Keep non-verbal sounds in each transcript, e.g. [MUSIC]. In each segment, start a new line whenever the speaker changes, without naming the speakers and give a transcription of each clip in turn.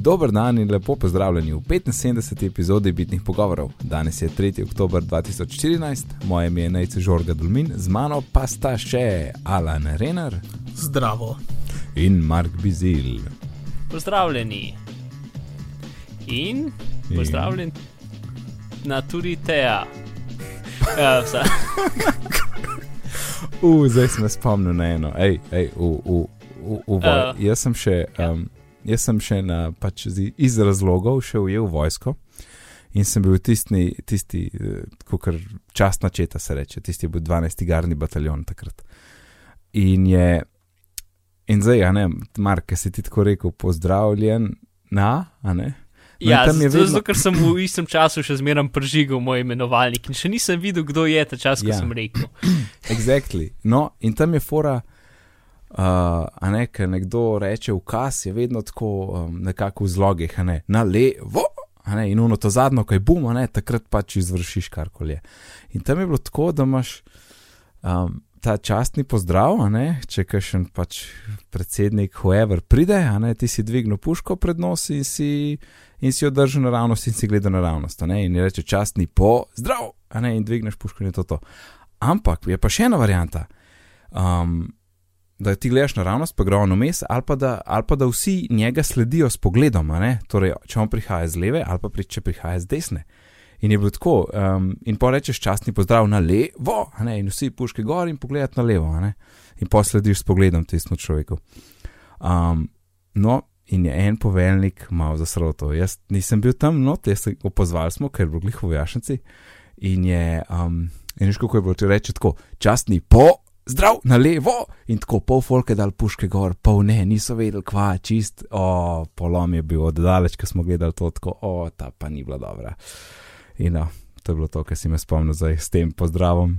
Dober dan in lepo pozdravljeni v 75. epizodi Bitnih pogovorov. Danes je 3. oktober 2014, moje ime je Najce Žorga Dulmin, z mano pa sta še Alan Renar
Zdravo.
in Mark Bizil.
Pozdravljeni. In pozdravljen na tudi teja. Ja, vsa.
Uh, zdaj sem se spomnil na eno. Ej, ej, v, v, v, v voj...
Uh,
jaz sem še,
ja.
Jaz sem še na, pač iz razlogov še ujel vojsko in sem bil tisti, tisti kot častna četa se reče, tisti je bil 12. garni bataljon takrat. In je, in zdaj, a ne, Mark, ki si ti tako rekel, pozdravljen na, a ne? No,
Ja,
tam je
zato,
vedno-
zato, ker sem v istem času še zmeraj pržigal moj imenovalnik in še nisem videl, kdo je ta čas, ko
Ja.
sem rekel. [CLEARS THROAT]
Exactly. No, in tam je fora, uh, a ne, ker nekdo reče ukaz, je vedno tako um, nekako v zlogih, ne, na levo, ne, in uno to zadnjo, kaj bum, a ne, takrat pač izvršiš karkoli. je. In tam je bilo tako, da imaš um, ta častni pozdrav, ne, če kakšen pač predsednik, whoever pride, ne, ti si dvignil puško pred nos in si. In si jo držal naravnost, in si gledal naravnost, ne, in reče častni pozdrav, ne, in dvigneš puško in je to to. Ampak je pa še ena varianta, um, da ti gledaš naravnost, pa gre on vmes, ali, pa da- ali pa da vsi njega sledijo s pogledom, torej če on prihaja z leve, ali pa pri, če prihaja z desne. In je bilo tako, um, in pa rečeš častni pozdrav na levo, ne? in vsi puške gor in pogledati na levo, ne? in pa slediš s pogledom tistemu človeku. Um, no, in je en poveljnik malo zasroto. Jaz nisem bil tam, no, te se opozvali smo, ker je bilo glih v Jašnici. In je, um, in veš, kako je bilo, če reče tako, častni po, zdrav, na levo, in tako pol folke dal puške gor, pol ne, niso vedeli, kva, čist, o, polom je bil oddaleč, ko smo gledali to, tako, o, ta pa ni bila dobra. In no, to je bilo to, kar si me spomnil zdaj s tem pozdravom.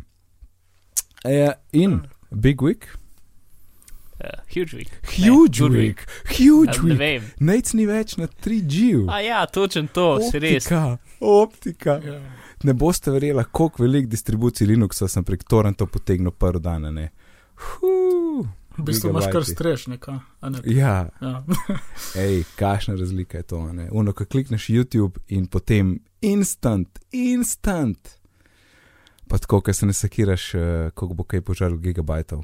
E, in Big Week,
Uh, huge week.
huge
good
week, huge
Ja, ne
week,
vem.
nec ni več na 3G.
A ja, točen to, si res.
Optika, optika.
Ja.
Ne boste verjeli, koliko velik distribucij Linuxa sem prek Torrenta potegnil prvi dan. a ne.
V bistvu imaš kar
Gigabajti.
strešnika. a ne?
ja,
Ja. [LAUGHS]
hej, kakšna razlika je to. a ne. Uno, ko klikneš YouTube in potem instant, instant. Pa tako, ker se ne sakiraš, uh, koliko bo kaj požaril gigabajtov.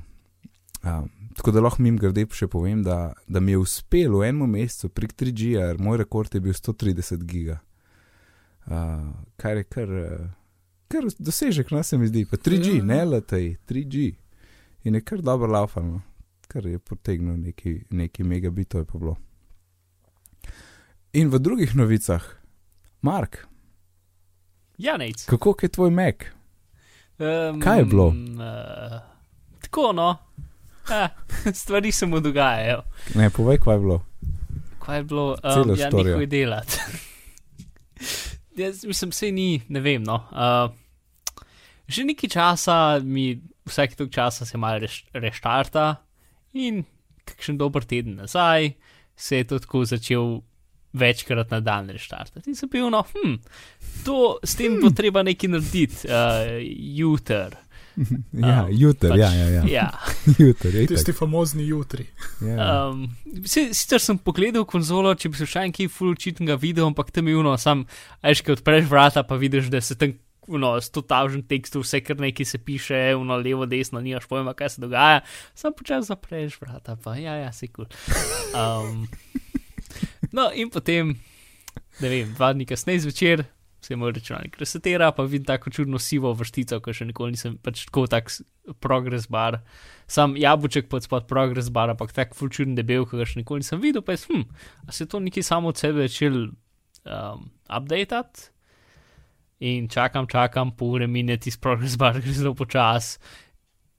Um, tako da lahko mim grede še povem, da, da mi je uspelo v enem mesecu prek 3G, moj rekord je bil 130 giga. Uh, kar je kar, kar dosežek, no se mi zdi. Pa 3G,
Ja.
ne LTE, 3G. In je kar dobro laufano, kar je potegnil neki, neki megabitov, je pa bilo. In v drugih novicah, Mark,
Ja, nec.
kako je tvoj Mac?
Um,
Kaj je bilo?
Uh, tako no. Ja, [LAUGHS] stvari se mu dogajajo.
Ne, povej, kaj je bilo.
Kaj je bilo, um, ja,
storijo.
nekaj delati. [LAUGHS] Jaz mislim, se ni, ne vem. No. Uh, že nekaj časa mi, vsak tok časa se malo reš, reštarta, in kakšen dober teden nazaj se je to tako začel večkrat na dan reštartati. In sem bil, no, hm, to, s tem bo treba nekaj narediti, uh, jutr. [LAUGHS]
Ja,
Um,
jutri,
pač,
ja, ja, ja.
ja. [LAUGHS]
jutri, je
Tisti
itak.
famozni jutri.
Ja.
Um, si- sicer sem pogledal konzolo, če bi se še enkaj full očitnega videl, ampak tam je uno, sam, ajš, ki odpreš vrata, pa vidiš, da se tam, uno, sto tavžen tekstov, vse kar nekaj se piše, uno, levo, desno, nimaš pojma, kaj se dogaja, sam počasi zapreš vrata, pa ja, ja, se kul. Cool. Um, no, in potem, ne vem, dva dni kasneje zvečer. Se moj računalnik resetira, pa vidim tako čudno sivo vrstico, ki še nikoli nisem pač tako tak progress bar. Sam jabuček pod spod progress bar, ampak tako ful čuden debel, ki ga še nikoli nisem videl, pa je, hm, a se to nekaj samo od sebe začel um, updateati. In čakam, čakam, pol ure mine ti progress bar, gre zelo počas.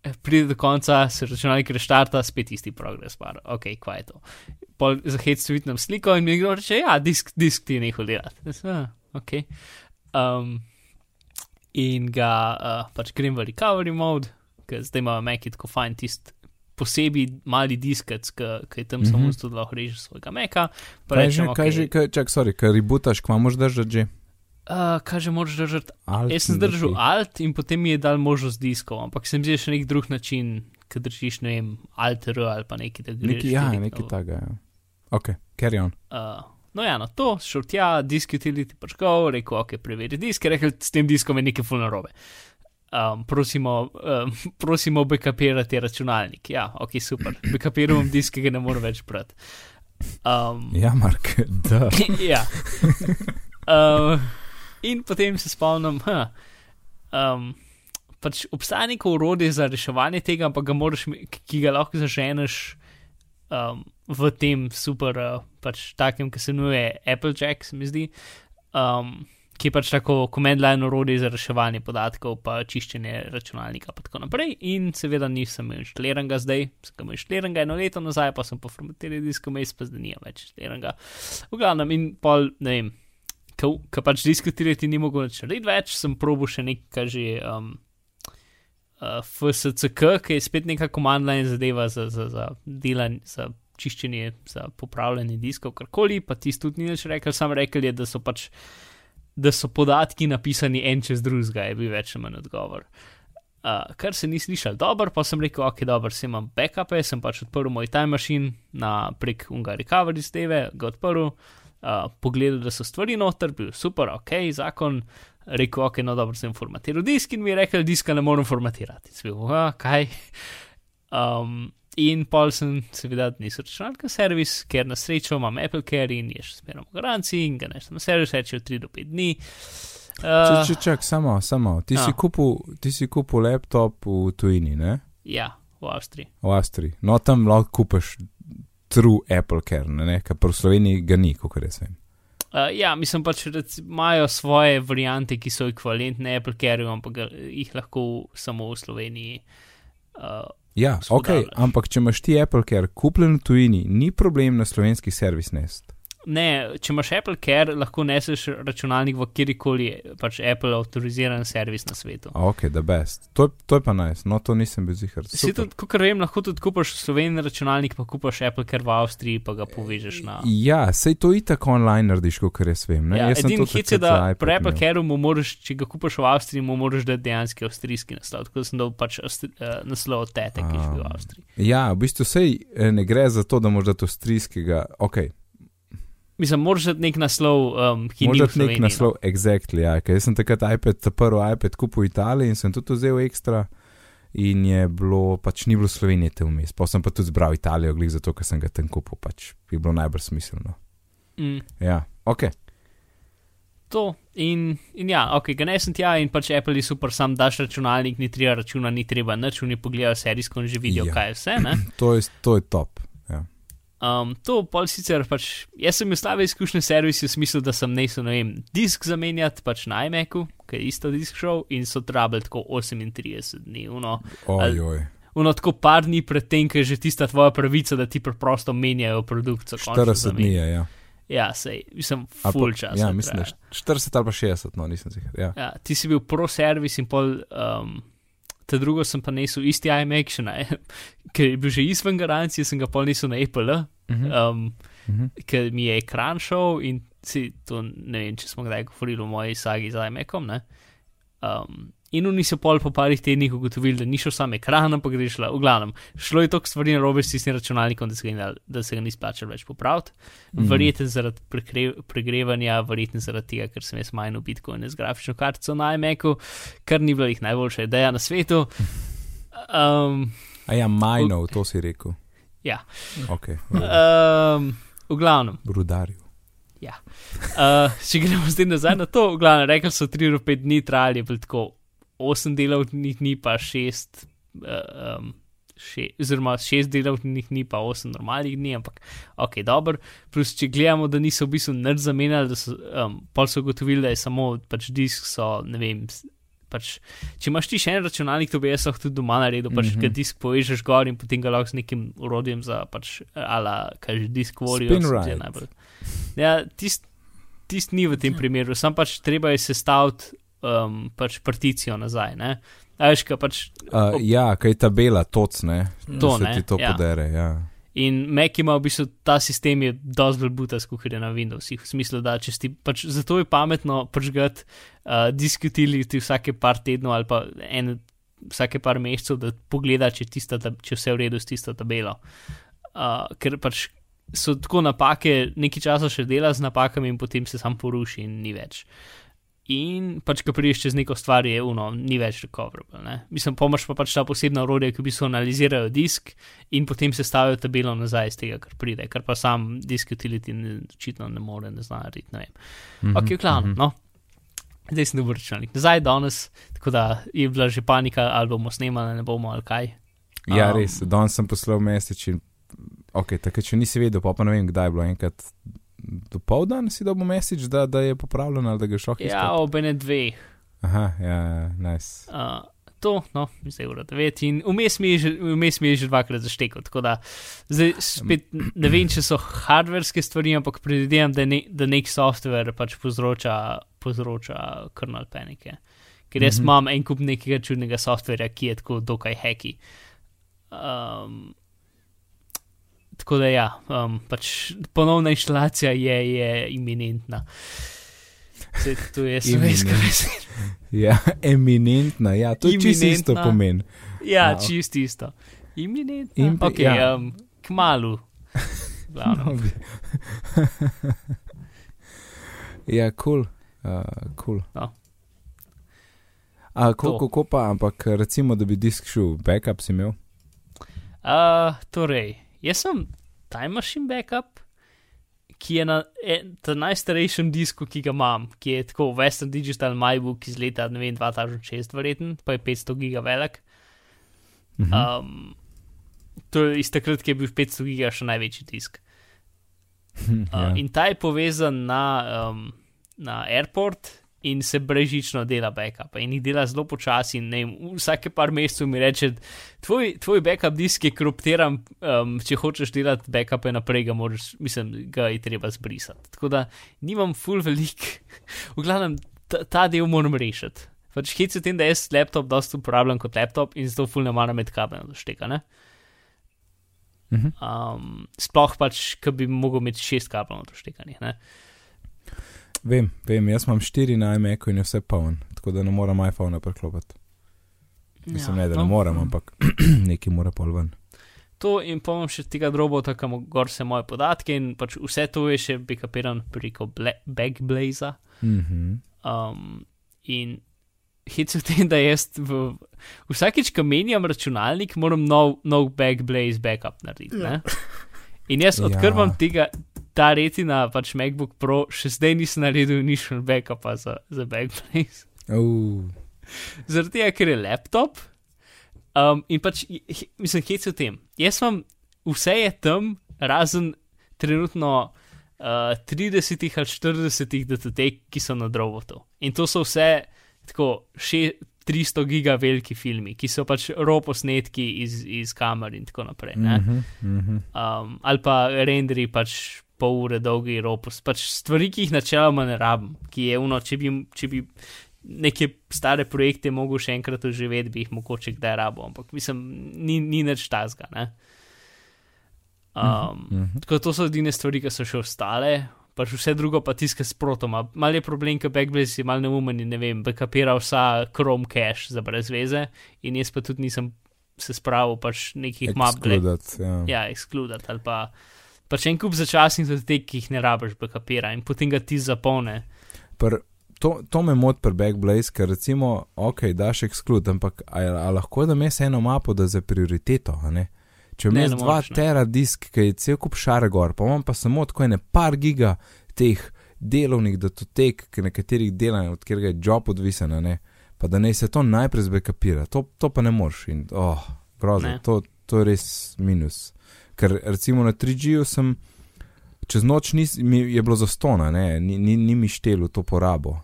Eh, Pride do konca, se računalnik reštarta, spet isti progress bar. Ok, kva je to. Pol zahec vidnem sliko in mi kdo reče, ja, disk, disk ti je nehal delati. Jaz, "Ah, Ok. Um, in ga uh, pač grem v recovery mode, ker zdaj ima Mac tako fajn tist posebej mali diskec, ki je tam mm -hmm. samo
Mhm.
zato, da lahko režeš svojega Maca. Pa
Kaj že,
rečem,
kaj
ok,
že, kaj, čak, sorry, kaj ributaš, kva moš držati že?
Uh, kaj že moraš držati?
Alt
Jaz sem
nekaj.
alt in potem mi je dal možnost diskov, ampak sem zdaj še nek drug način, ki držiš, ne vem, alt R ali pa nekaj, greš.
Nekaj, ja, nekaj takega. Ja. Ok, carry on.
Uh, no ja, no to, šel tja, disk utility go, rekel, ok, preveri disk, rekel, s tem diskom je nekaj ful narobe. Um, prosimo, um, [LAUGHS] prosimo, backupirati računalnik. Ja, ok, super. [CLEARS THROAT] Backupiram disk, ki ga ne morem več brati. Um, [CLEARS THROAT]
Ja, Mark, [LAUGHS] da. [LAUGHS]
ja. Um, in potem se spomnim, da um, pač obstaja neko urodje za reševanje tega, ampak ga moraš, ki ga lahko zaženeš um, v tem super, uh, pač takem, ki se imenuje Applejack, se mi zdi. Um, ki je pač tako command line orodje za reševanje podatkov, pa čiščenje računalnika, in tako naprej. In seveda nisem imel inštaliranega zdaj, sem ga imel inštaliranega eno leto nazaj, pa sem poformatiral disk, vmes pa zdaj nimam več inštaliranega. V glavnem, in pol, ne vem, ki pač diskutirati ni mogel več narediti več, sem probil še nekaj že. Um, Uh, FSCK, ki je spet neka command line zadeva za, za, za delanje, za čiščenje, za popravljanje diskov, karkoli, pa tisti tudi ni več rekel, sam rekel je, da so pač da so podatki napisani en čez drugega, je bil več ali manj odgovor. Uh, kar se ni slišal dobro, pa sem rekel, ok, dobro, sem imam backupe, sem pač odprl moj time machine na prek unga recovery steve, ga odprl, uh, pogledal, da so stvari noter, bil super, ok, zakon, rekel, ok, no dobro, sem formatiral disk in mi je rekel, diska ne morem formatirati. Sem bil, ah, kaj. Um, in pol sem seveda nisem računalnika servis, ker na srečo imam Apple Care in je še smerom v garanciji in ga nešem na servis, reče 3 do 5 dni.
Če,
Uh,
če, čak, samo, samo. Ti,
A.
si kupil, ti si kupil laptop v tujini, ne?
ja, v Avstriji.
v Avstriji. No, tam lahko kupiš true Apple Care, ne, ker pa v Sloveniji ga ni, kot res vem.
Uh, ja, mislim pač, da imajo svoje variante, ki so ekvivalentne Apple Care, ampak jih lahko samo v Sloveniji. Uh,
Ja, ok, ampak če imaš ti Apple Care kupljen v tujini, ni problem na slovenski servis nest.
Ne, če imaš Apple Care, lahko neseš računalnik v kjerkoli pač Apple avtoriziran servis na svetu.
Ok, da best. To, to je pa najs, nice. no to nisem bil zihar.
Si tudi, kot vem, lahko tudi kupaš sloven računalnik, pa kupaš Apple Care v Avstriji, pa ga povežeš na.
Ja, sej to itak online narediš, kot res vem. Ne?
Ja,
Jaz
edini hit je, da pri Apple. Careu mu moraš, če ga kupaš v Avstriji, mu moraš dati dejanski avstrijski naslov. Tako da sem dal pač avstri, uh, naslov tete, ki je bil v. Avstriji.
Ja, v bistvu sej eh, ne gre za to, da moraš dati avstrijskega. Ok,
Mislim, moraš dati nek naslov, um, ki
moraš dati nek
Sloveniji.
naslov, exactly. Ja, ker jaz sem takrat iPad, prvi iPad kupil v Italiji in sem tudi vzel ekstra. In je bilo, pač ni bilo Slovenije te vmes. Pa sem pa tudi zbral Italijo, glih zato, ker sem ga tam kupil, pač bi bilo najbolj smiselno.
No. Mm.
Ja, ok.
To in, in ja, ok, ga ne sem tja in pač Apple je super, sam daš računalnik, ni treba računa, ni treba nič, oni pogledajo serijsko in že vidijo,
Ja.
kaj je vse. Ne? [CLEARS THROAT]
To je, to je top.
Um, to pol sicer pač, jaz sem imel slabe izkušnje s servisi v smislu, da sem nesel, ne vem, disk zamenjati pač na iMacu, ker je isto disk šel in so trabili tako 38 dni, uno,
Ojoj.
uno tako par dni pred tem, ker je že tista tvoja pravica, da ti preprosto menjajo produkt. so končno
40 dni je, ja.
Ja, sej,
pa-
full čas.
Ja, mislim, da
trajalo.
40 ali pa 60, no, nisem ziger. Ja.
Ja, ti si bil pro servis in pol, um, te drugo sem pa nesel isti iMac, še ne, [LAUGHS] ker je bil že izven garancije, sem ga pol nesel na Apple,
Mhm.
um,
Mhm.
ker mi je ekran šel in si to ne vem, če smo kdaj govorili o moji sagi z iMacom. Ne? Um, in oni so pol po parih tednih ugotovili, da ni šel sam ekran, ampak gre šla. V glavnem, šlo je toliko stvari na robe s tistim računalnikom, da se ga, da se ga ni splačalo več popraviti.
Mhm.
Verjetno zaradi prekre, pregrevanja, verjetno zaradi tega, ker sem jaz manj ubitkoin z grafično kartico na iMacu, kar ni bila jih najboljša ideja na svetu. Um,
A ja, majnov, to si rekel.
Ja.
Ok,
um, v glavnem.
rudarju.
Uh, če gremo zdaj nazaj na to, v glavnem, rekli so 3 do 5 dni trajali, je bilo tako 8 delovnih dni, pa 6, uh, um, še, oziroma 6 delovnih dni, pa 8 normalnih dni, ampak ok, dobro. Plus, če gledamo, da niso v bistvu nič zamenjali, da so um, pol so ugotovili, da je samo pač disk, so ne vem. Pač, če imaš ti še en računalnik, to bi jaz lahko tudi doma naredil, pač mm. -hmm. disk povežeš gor in potem ga lahko z nekim urodjem za, pač, ala, kaj že disk vorijo.
Right.
najbolj. Ja, tist, tist ni v tem primeru, sam pač treba je sestaviti um, pač particijo nazaj. Ne? Veš, kaj pač
Uh,
Ob-
ja, kaj tabela, toc, ne?
To,
se
ne,
ti to
ja.
podere, ja.
In Mac ima v bistvu ta sistem je dosti bolj butas, kot je na Windowsih. V smislu, da če ti pač zato je pametno pržgati uh, disk utility vsake par tednov ali pa en, vsake par mesecev, da pogleda, če, tista, če vse v redu s tisto tabelo. Uh, ker pač so tako napake, nekaj časa še dela z napakami, in potem se sam poruši in ni več. In pač, ko prideš čez neko stvar, je uno, ni več recoverable. Ne? Mislim, pomoč pa pač ta posebna orodja, ki v bistvu analizirajo disk in potem se stavijo tabelo nazaj iz tega, kar pride, kar pa sam disk utility ne, očitno ne more, ne zna narediti. Ne vem.
Mhm,
Ok, v glavnem,
mhm.
no. Zdaj sem dober računalnik. Nazaj danes, tako da je bila že panika, ali bomo snemali, ne bomo ali kaj.
Ja,
Um,
res, danes sem poslal message in, ok, takrat še nisi vedel, pa, pa ne vem, kdaj je bilo enkrat. Do pol dan si dobil message, da, da je popravljen ali da ga šlo
Ja, ob ene dveh.
Aha, ja, ja, nice.
Uh, to, no, zdaj je ura 9 in vmes mi je že, mi je že dvakrat zaštekal. Tako da zdaj spet ne vem, če so hardverske stvari, ampak predvidevam, da, ne, da nek software pač povzroča, povzroča kernel panike. Ker jaz
Mhm.
imam en kup nekega čudnega softverja, ki je tako dokaj heki. Um, tako da ja, um, pač ponovna inštalacija je, je iminentna. Se, to je slovenska beseda.
Ja, eminentna, ja, to je čisto isto pomen.
Ja,
A,
ja
ok.
čist isto. Iminentna.
Impi-
ok,
ja.
um, kmalu.
No, [LAUGHS] ja, kul, cool. uh, cool.
No.
A, koliko ko pa, ampak recimo, da bi disk šel, backup si imel?
Uh, torej, jaz sem Time Machine Backup, ki je na e, ta najstarejšem disku, ki ga imam, ki je tako Western Digital MyBook iz leta vem, 2006, verjeten, pa je 500 giga velik.
Mhm.
Um, to je iz takrat, ki je bil 500 giga še največji disk. [LAUGHS]
ja.
Uh, in ta je povezan na, um, na airport in se brežično dela backup. In jih dela zelo počasi. in ne vem, Vsake par mesecev mi reče, tvoj, tvoj backup disk je koruptiran, um, če hočeš delati backupe naprej, ga moraš, mislim, ga je treba zbrisati. Tako da nimam full velik, [LAUGHS] v glavnem ta, ta del moram rešiti. Pač hit se tem, da jaz laptop dosta uporabljam kot laptop in zato full ne maram med kabelom došteka. Ne? Um, sploh pač, ki bi mogel imeti šest kabelov doštekanih. Ne?
Vem, vem, jaz imam štiri na iMacu in je vse poln, tako da ne morem iPhone preklopiti. Mislim, ne, da ne
no.
morem, ampak [CLEARS THROAT] nekaj mora pol ven.
To in pa imam še tega drobota, kam gor se moje podatke in pač vse to je še backupiran preko Bla- Backblaza.
Mhm.
Um, in hit v tem, da jaz v, vsakič, ko menjam računalnik, moram nov, nov Backblaze backup narediti.
Ja.
Ne? In jaz
Ja.
odkar imam tega, ta retina, pač MacBook Pro, še zdaj nisem naredil nič backupa za, za Backblaze.
Uh,
Zaradi tega, ker je laptop. Um, in pač, mislim, se v tem. Jaz vam, vse je tam, razen trenutno uh, 30 ali 40 datotek, ki so na drobotu. In to so vse tako še 300 giga veliki filmi, ki so pač roposnetki iz, iz kamer in tako naprej. ne.
mhm, mhm.
Um, ali pa renderi pač pol ure dolgi ropos, pač stvari, ki jih načeloma ne rabim, ki je uno, če bi, če bi neke stare projekte mogel še enkrat oživeti, bi jih mogoče kdaj rabo, ampak mislim, ni, ni nič tazga. Ne? Um,
mhm.
Tako da to so edine stvari, ki so še ostale. Pač vse drugo pa tiska s protoma. Mal je problem, ker Backblaze je mal neumen in ne vem, backupira vsa Chrome cache za brez veze in jaz pa tudi nisem se spravil pač nekih map
Excluded, ja.
ja, ekskludati ali pa pač en kup začasnih zadetek, ki jih ne rabiš, backupira in potem ga ti zapolne.
Pr, to, to me moti pri Backblaze, ker recimo, ok, daš eksklud, ampak a, a lahko da mes eno mapo, da za prioriteto, a ne? Če imaš
ne
dva
moreš, ne.
tera disk, ki je cel kup šare gor, pa imam pa samo tako ene par giga teh delovnih datotek, ki nekaterih delajo, od katerega je job odvisen, ne? Pa da ne se to najprej zbekapira, to, to pa ne moreš in, oh, grozno, to, to je res minus. Ker recimo na 3G-ju sem čez noč nis, mi je bilo zastona, ne, ni, ni, ni mi štelo to porabo.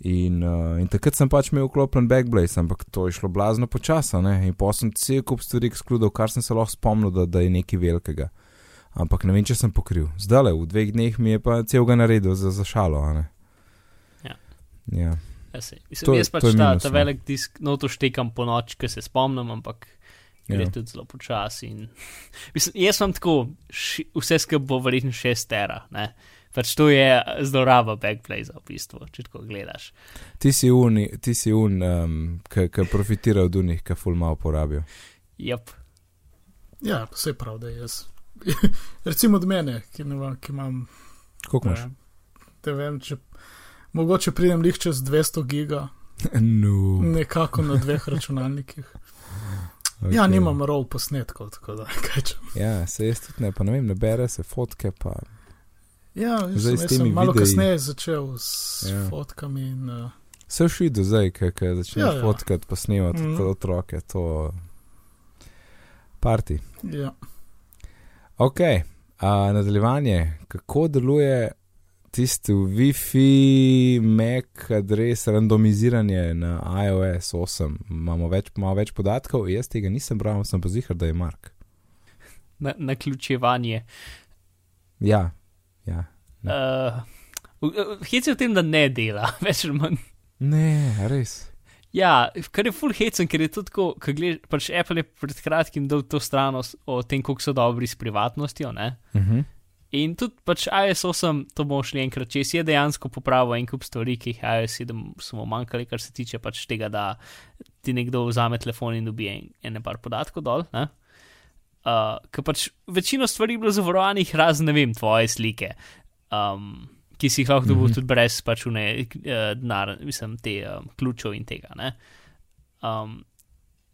In, uh, in takrat sem pač imel vklopljen backblaze, ampak to je šlo blazno počasa, ne, in pa sem cel kup stvari ekskludil, kar sem se lahko spomnil, da, da je nekaj velikega. Ampak ne vem, če sem pokril. Zdaj le, v dveh dneh mi je pa celega naredil za, za šalo, a ne.
Ja.
Ja.
Ja.
To
Mislim,
je-
jaz pač
to
ta,
minus,
ta
no.
velik disk noto štekam po noč, ki se spomnim, ampak gre
Ja.
tudi zelo počasi. In... [LAUGHS] Mislim, jaz sem tako, ši, vse skupaj bo verjetno šest tera. Ne? Pač to je zloraba Backblaze v bistvu, če tako gledaš.
Ti si un, ti si un um, ki profitira od unih, ki ful malo porabijo.
Yep.
Ja, vse prav, da jaz [LAUGHS] Recimo od mene, ki, ne vem, ki imam.
Koliko imaš?
Ne vem, če. Mogoče pridem lih čez 200 giga, [LAUGHS]
No.
nekako na dveh računalnikih. Okay. Ja, nimam roll posnetkov, tako da [LAUGHS] kaj če.
Ja, se jaz tudi ne, pa ne vem, ne bere se fotke, pa
Ja,
Zdaj
sem, sem malo
videi-
kasneje začel s
Ja.
fotkami. In, uh,
se vši do zdaj, ki začneš ja,
Ja,
fotkati, pa snemati
Mhm.
mm. otroke, to parti.
ja.
Ok, a, nadaljevanje, kako deluje tisti Wi-Fi, Mac, adres, randomiziranje na iOS 8. Imamo več, malo več podatkov, jaz tega nisem bral, sem pa zihar, da je Mark.
Na, naključevanje.
Ja, ja.
Uh, Hec je v tem, da ne dela, [LAUGHS] več ali manj.
Ne, res.
Ja, kar je full hecen, ker je to tako, ko gledaš, pač Apple je pred kratkim dal to stran o, o tem, koliko so dobri s privatnostjo, ne?
Uh -huh.
In tudi pač iOS 8, to bomo šli enkrat čez, je dejansko popravil en kup stvari, ki jih iOS 7 smo manjkali, kar se tiče pač tega, da ti nekdo vzame telefon in dobi en, ene par podatkov dol. Ne? Uh, ker pač večino stvari je bilo zavarovanih, razen ne vem, tvoje slike, um, ki si jih lahko dobil
Mhm.
tudi brez pač une, uh, denar, mislim, te um, ključev in tega. Ne? Um,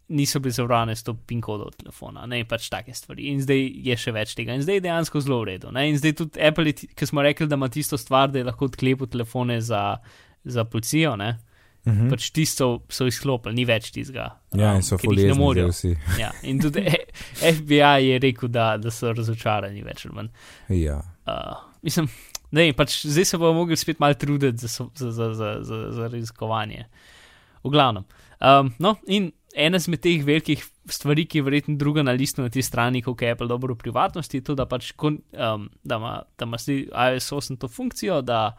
niso bili zavarovane s to PIN kodom telefona, ne pač take stvari. In zdaj je še več tega, in zdaj je dejansko zelo v redu. Ne? In zdaj tudi Apple, ki smo rekli, da ima tisto stvar, da je lahko odklepil telefone za, za policijo, ne?
Uh -huh.
pač tisto so izklopili, ni več tistega.
Ja,
um,
in so
ker jih ne morejo.
vsi. [LAUGHS]
Ja, in tudi E- FBI je rekel, da, da so razočarani več ali manj.
Ja.
Uh, mislim, ne, pač zdaj se bomo mogli spet malo truditi za, za, za, za, za, za raziskovanje. V glavnem. Um, no, in ena izmed teh velikih stvari, ki je verjetno druga na listu na tej strani, kako je Apple dobro v privatnosti, to, da pač ko, um, da ima, da ima iOS 8 to funkcijo, da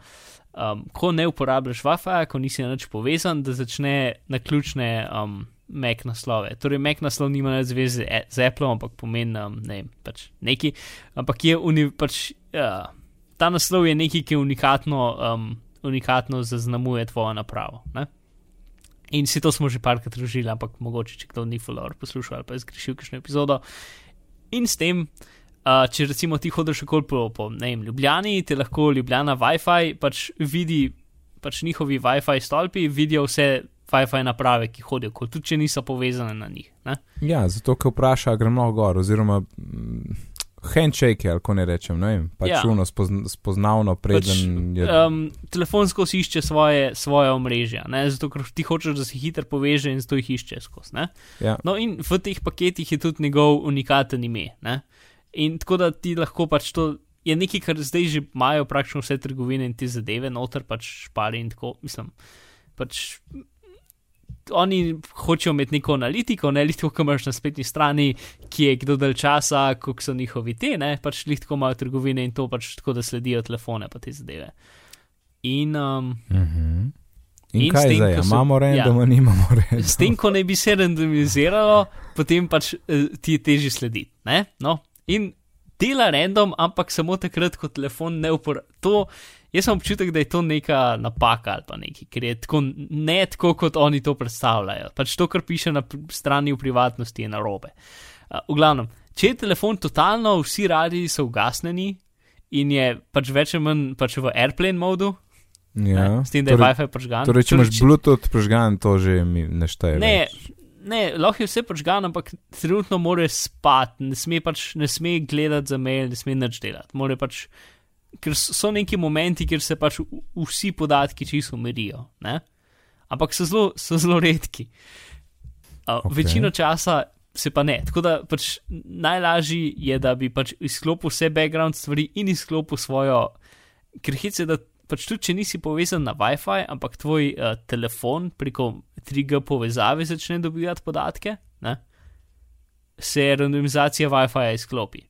um, ko ne uporabljaš Wi-Fi, ko nisi na nič povezan, da začne na ključne um, Mac naslove. Torej, Mac naslov nima nič zveze e- z Apple, ampak pomeni um, ne vem, pač neki, ampak je uni, pač, uh, ta naslov je nekaj, ki unikatno, um, unikatno zaznamuje tvojo napravo. Ne? In si to smo že parkrat razložili, ampak mogoče, če kdo ni follower poslušal ali pa je zgrešil kakšno epizodo. In s tem, uh, če recimo ti hodiš okoli po, po ne vem, Ljubljani, ti lahko Ljubljana Wi-Fi pač vidi, pač njihovi Wi-Fi stolpi vidijo vse Wi-Fi naprave, ki hodijo, kot tudi če niso povezane na njih. Ne?
ja, zato ker vpraša, gremo gor, oziroma mm, handshake, ali ko ne rečem, ne vem, pač
Ja.
uno spozn spoznavno, preden je.
Um, telefonsko si išče svoje, svoje omrežja, ne? zato ker ti hočeš, da se hitro poveže in zato jih išče skozi.
Ja.
No, in v teh paketih je tudi njegov unikaten ime. Ne? In tako da ti lahko pač to je nekaj, kar zdaj že imajo praktično vse trgovine in te zadeve, noter pač špari in tako, mislim. Pač, Oni hočejo imeti neko analitiko, ne lihto, ko imaš na spletni strani, ki je kdo dalj časa, koliko so njihovi te, ne pač lihto imajo trgovine in to pač tako, da sledijo telefone pa te zadeve. In um,
Uh -huh. In,
In
kaj
tem,
zdaj,
so-
imamo random,
ja.
nimamo random.
S tem, ko naj bi se randomiziralo, potem pač eh, ti je težje slediti. ne? No? In dela random, ampak samo takrat, ko telefon ne uporablja. Jaz sem občutek, da je to neka napaka ali pa nekaj, ker je tako ne tako, kot oni to predstavljajo. Pač to, kar piše na strani v privatnosti, je narobe. Uh, v glavnem, če je telefon totalno, vsi radi so ugasnjeni in je pač več ali manj pač v airplane modu,
Ja.
ne, s tem, da je
torej,
Wi-Fi požgan.
torej, če imaš Bluetooth požgan, to že mi ne šteje.
Ne,
več.
Ne, lahko je vse počgano, ampak trenutno mora spati, ne sme pač ne sme gledati za mail, ne sme nič delati. More pač, ker so neki momenti, kjer se pač vsi podatki čisto umirijo, ne? ampak so zelo, so zelo redki. Uh,
Ok.
okay. Večino časa se pa ne. Tako da pač najlažji je, da bi pač izklopil vse background stvari in izklopil svojo, ker hice, da pač tudi če nisi povezan na WiFi, ampak tvoj uh, telefon preko 3G povezave začne dobivati podatke, ne? se randomizacija WiFi izklopi.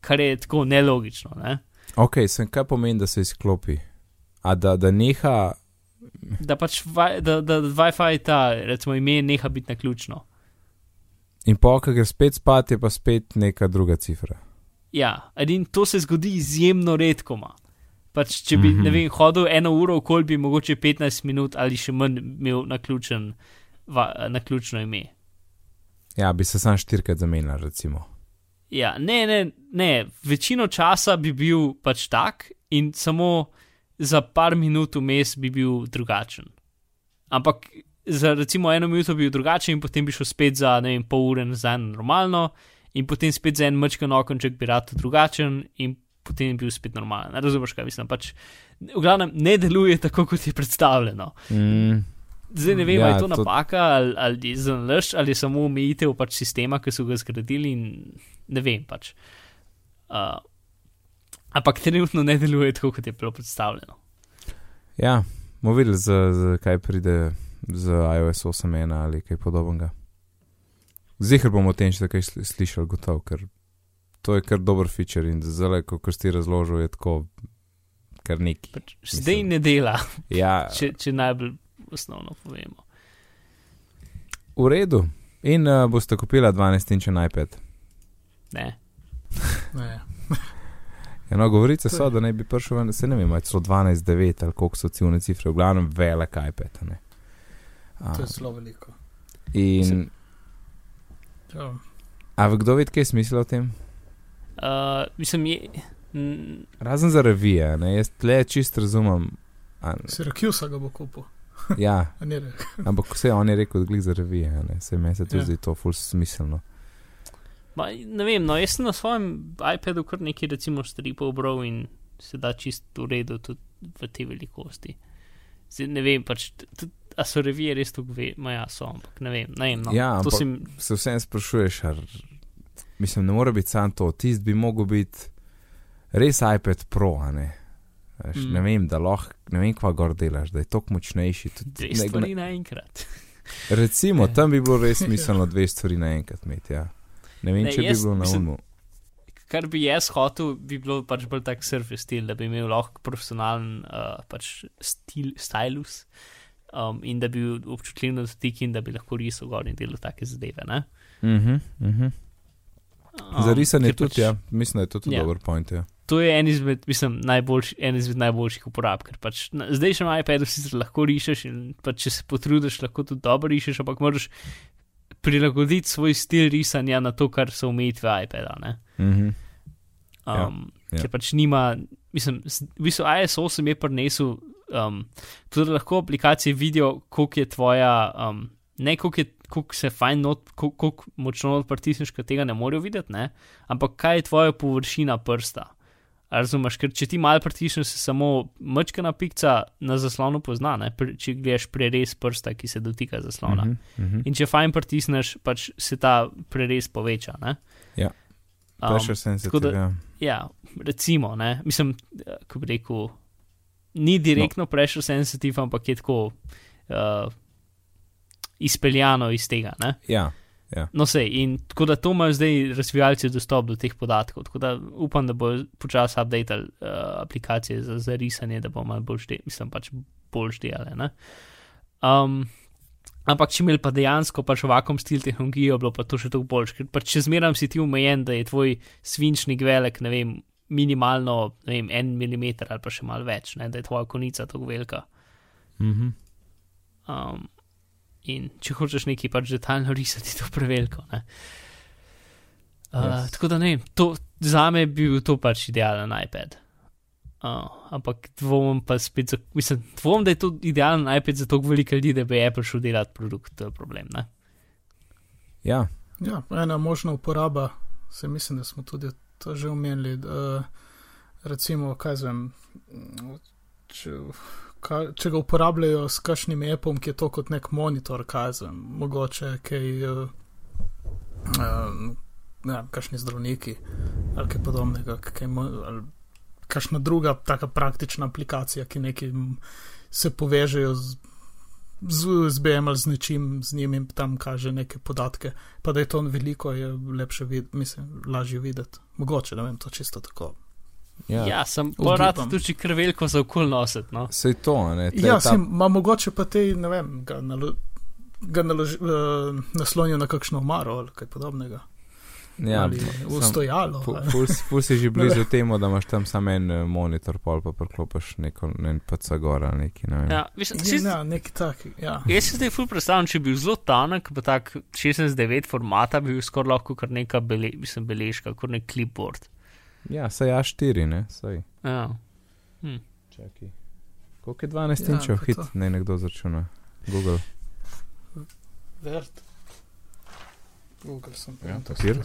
Kar je tako nelogično. Ne?
Ok, sem kaj pomeni, da se izklopi. A da, da neha.
Da pač wi- da, da WiFi ta, recimo, ime neha biti na ključno.
In pa, ko gre spet spat, je pa spet neka druga cifra.
Ja, in to se zgodi izjemno redkoma. Pač, če bi, mm. -hmm. vem, hodil eno uro okoli, bi mogoče 15 minut ali še manj imel naključen, va, naključno ime.
Ja, bi se sam štirikrat zamenjal, recimo.
Ja, ne, ne, ne, večino časa bi bil pač tak in samo za par minut vmes bi bil drugačen. Ampak za recimo eno minuto bi bil drugačen in potem bi šel spet za ne vem, pol ure nazaj na normalno in potem spet za en mečkan okonček bi rad drugačen in potem bi bil spet normalen. Razumeš, kaj mislim? Pač, v glavnem ne deluje tako, kot je predstavljeno.
Mm,
Zdaj ne vem,
Ja,
ali je to
to-
napaka ali, ali je zanalaš ali je samo omejitev pač sistema, ki so ga zgradili in ne vem pač. Uh, ampak trenutno ne deluje tako, kot je bilo predstavljeno.
ja, bomo videli, z, z, kaj pride z iOS 8.1 ali kaj podobnega. Zihar bomo o tem še kaj sli- slišali, gotovo, ker to je kar dober feature in zelo, kot si razložil, je tako, kar neki.
Pač zdaj ne dela,
Ja, [LAUGHS]
če, če najbolj osnovno povemo.
v redu. In uh, boste kupila 12-inčen iPad.
Ne.
Ne.
Eno, govorice
To
so, da naj bi prišel ven, se ne vem, ali celo 12-9 ali koliko so ciljne cifre, v glavnem velik iPad. a Ne? A,
To je zelo veliko.
in,
Ja.
a kdo ve, kaj je smisel o tem?
Uh, mislim, je. Mm,
Razen za revije, ne? jaz tle čist razumem. A,
Sirakusa ga bo kupil.
ja, [LAUGHS] [LAUGHS] ampak vse on je rekel, glih za revije, a ne? se meni se tudi
Ja.
zdi to ful smiselno.
ma, ne vem, no, jaz sem na svojem iPadu kar nekaj, recimo, stripov bral in se da čist v redu tudi v te velikosti. Zdaj, ne vem, pač, t- t- a so revije res tako ve, ma ja, so, ampak ne vem, ne vem. No,
Ja,
to
ampak-
sem,
Se vsem sprašuješ, ar, mislim, ne more biti sam to, tist bi mogel biti res iPad Pro, a ne. Veš,
Mm.
mm. Ne vem, da lahko, ne vem, kva gor delaš, da je tok močnejši.
Dve stvari naenkrat. [LAUGHS]
Recimo, tam bi bilo res [LAUGHS] smiselno dve stvari naenkrat imeti. Ja. Ne vem,
Ne,
če
jaz
bi bilo na umu.
Kar bi jaz hotel, bi bilo pač bolj tak surface stil, da bi imel lahko profesionalen uh, pač stil, stylus um, in da bi bil občutljiv na dotik in da bi lahko risal gor in delal take zadeve. ne.
Uh -huh, uh -huh.
Um,
Za risanje
ker
tudi,
pač
ja. Mislim, da je to tudi
Ja.
dober point. Ja.
To je en izmed, mislim, najboljši, en izmed najboljših uporab, ker pač na, zdaj še na iPadu sicer lahko rišeš in pač če se potrudiš, lahko tudi dobro rišeš, ampak moraš prilagoditi svoj stil risanja na to, kar so omejitve iPada. Ne?
Uh -huh. Ja,
Um,
ja.
Ker pač nima, mislim, v bistvu iOS 8 je prinesel, um, tudi lahko aplikacije vidijo, koliko je tvoja, um, ne koliko, je, koliko se fajn, not, koliko močno not pritisneš, ker tega ne morejo videti, ne? ampak kaj je tvoja površina prsta. Razumeš, ker če ti malo pritisneš, se samo mečkana pikca na zaslonu pozna, ne? Če gledaš prerez prsta, ki se dotika zaslona.
Uh -huh, uh -huh.
In če fajn pritisneš, pač se ta prerez poveča. Ne?
Ja.
Um,
Pressure sensitive.
da-
Ja.
Ja, recimo, ne? mislim, eh, ko bi rekel, ni direktno no. pressure sensitive, ampak je tako uh, izpeljano iz tega. Ne?
Ja.
No, sej, in tako da to imajo zdaj razvijalci dostop do teh podatkov. Tako da upam, da bo počasi updated uh, aplikacije za, za risanje, da bo malo bolj šteli, mislim pač bolj šteli. Um, ampak če imeli pa dejansko pač vakum stil tehnologijo, bilo pa to še toliko boljš, ker pač če zmeram si ti umejen, da je tvoj svinčnik velik, ne vem, minimalno, ne vem, en milimeter ali pa še malo več, ne, da je tvoja konica tako velika.
Uh -huh.
Um, in če hočeš nekaj pač detaljno [LAUGHS] risati, je to preveliko. Ne? Uh,
Yes.
Tako da ne, to, za me bi bil to pač idealen iPad. Uh, ampak dvomim pa spet, za, mislim, dvomim, da je to idealen iPad za toliko veliko ljudi, da bi Apple šel delati produkt, to je problem. Ne?
ja.
Ja, ena možna uporaba, se mislim, da smo tudi to že omenili. Da, recimo, kaj zvem, če, ka, če ga uporabljajo s kakšnim appom, ki je to kot nek monitor, kaj zvem, mogoče kaj, uh, ne vem, kakšni zdravniki ali kaj podobnega, kaj, ali kakšna druga taka praktična aplikacija, ki neki se povežejo z. Z USB-jem ali z nečim, z njim in tam kaže neke podatke, pa da je to veliko, je lepše videti, mislim, lažje videti. Mogoče, ne vem, to čisto tako.
Ja,
Ja.
sem pa rad tudi kar veliko za okol nositi. No?
Sej to, ne. tle
Ja,
ta-
sem, ma mogoče pa te, ne vem, ga, nalo, ga naloži, uh, naslonijo na kakšno omaro ali kaj podobnega.
Ja,
ali ustojalo.
Ful, ful, si že [LAUGHS] blizu temu, da imaš tam samo en eh, monitor, pol pa priklopiš neko, ne PC gor ali neki. Ne vem.
Ja,
Ja,
čist-
ja, nek tak. Ja.
Jaz si zdaj ful predstavljam, če bi bil zelo tanek, pa tak 16-9 formata, bi bil skoraj lahko kar neka bele, mislim, beležka, kot nek clipboard.
Ja, saj A4, ne, saj.
Ja.
Čakaj. Koliko je 12
Ja,
inčev
pa
hit,
to.
ne nekdo začuna. Google.
Vert. Google sem.
Ja,
to
papir.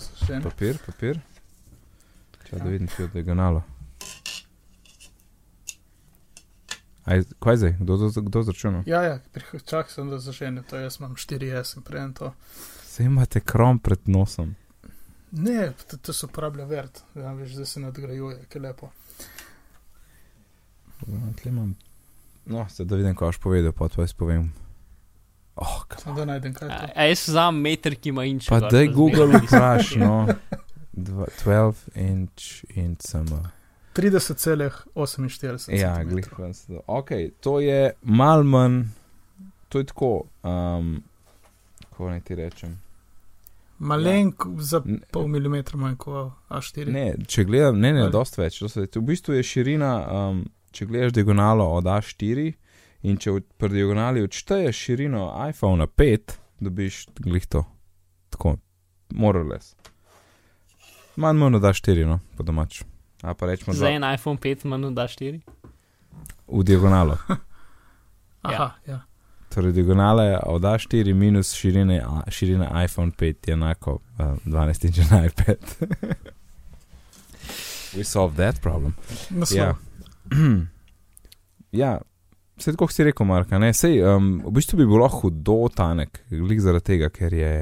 Papir, papir. Čakaj, da
Ja.
vidim, kje je diagonalo. Aj, kaj zdaj? Kdo, kdo, kdo začuna?
Ja, ja, prih- čak sem, da zaženem to, jaz imam 4S in prejem to.
Saj imate krom pred nosom.
Ne, to, to se uporablja vert, ja, veš, da se nadgrajuje, ki je lepo.
Ja, tle imam. No, zdaj da vidim, kaj boš povedal, pa to jaz povem. Oh,
Samo da najdem kaj
A, a jaz vzamem meter, ki ima inč.
Pa daj Google [LAUGHS] vpraš, no. Dva- 12 inch in cm.
30,48
Ja, glih. Ok, to je mal manj, to je tako, um, kako naj ti rečem.
Malenko za
N-
pol milimetra manj kot A4.
Ne, če gledam, ne, ne,
Ali?
dosti več. dosti več. V bistvu je širina, um, če gledaš diagonalo od A4 in če od- pri diagonali odšteješ širino iPhona 5, dobiš glih to. Tako, morales. Manj manj od A4, no, po domač. A pa rečemo,
Za
da
en iPhone 5 manj da 4.
v diagonalo. [LAUGHS]
Aha, ja.
Torej, diagonala je od A4 minus širine, širina iPhone 5 je enako uh, 12 inč na iPad. [LAUGHS] We solved that problem.
Naslov.
Ja. [CLEARS THROAT] ja, vse tako si rekel, Marka. Ne? Sej, um, v bistvu bi bil lahko hudo tanek, glik zaradi tega, ker je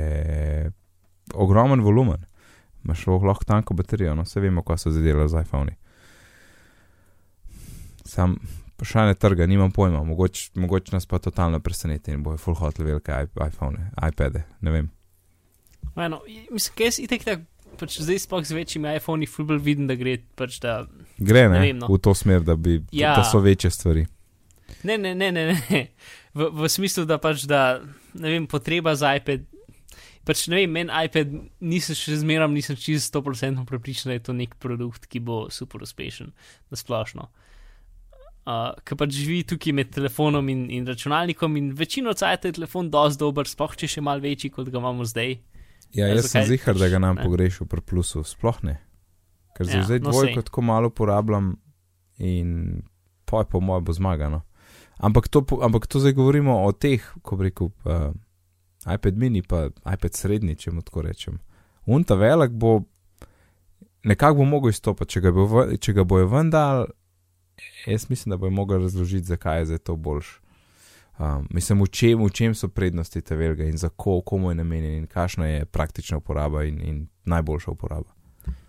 ogromen volumen. Imaš lahko tanko baterijo, no vse vemo, kaj so zadele z iPhoni. Sam vprašanje trga, nimam pojma, mogoče mogoč nas pa totalno preseneti in bojo full hotel velike iPhone, iPade, ne vem.
Bueno, mislim, kaj jaz itek tak, pač zdaj sploh z večjimi iPhoni fulbol vidim, da gre pač da.
Gre ne,
Ne vem, no.
v to smer, da, bi,
Ja.
da so večje stvari.
Ne, ne, ne, ne, ne. V, v smislu, da pač da, ne vem, potreba za iPad. Pač ne vem, meni iPad nisem še zmeram, nisem čisto 100% prepričan, da je to nek produkt, ki bo super uspešen, na splošno. Uh, Ker pač živi tukaj med telefonom in, in računalnikom, in večino cajt je telefon dosti dober, sploh če še mal večji, kot ga imamo zdaj.
Ja,
Ja,
jaz sem zihar, da ga nam pogrešil pri plusu, sploh ne. Ker
Ja,
zdaj
no,
dvojko
sej.
tako malo uporabljam in poj po mojem bo zmagano. Ampak to, ampak to zdaj govorimo o teh, ko rekel, uh, iPad mini, pa iPad srednji, če mu tako rečem. Unta velik bo, nekako bo mogel izstopati, če ga, bo, če ga bojo vendar, jaz mislim, da bojo mogli razložiti, zakaj je zdaj to boljš. Um, mislim, v čem, v čem so prednosti te velike in za ko, komu je namenjen in kakšna je praktična uporaba in, in najboljša uporaba.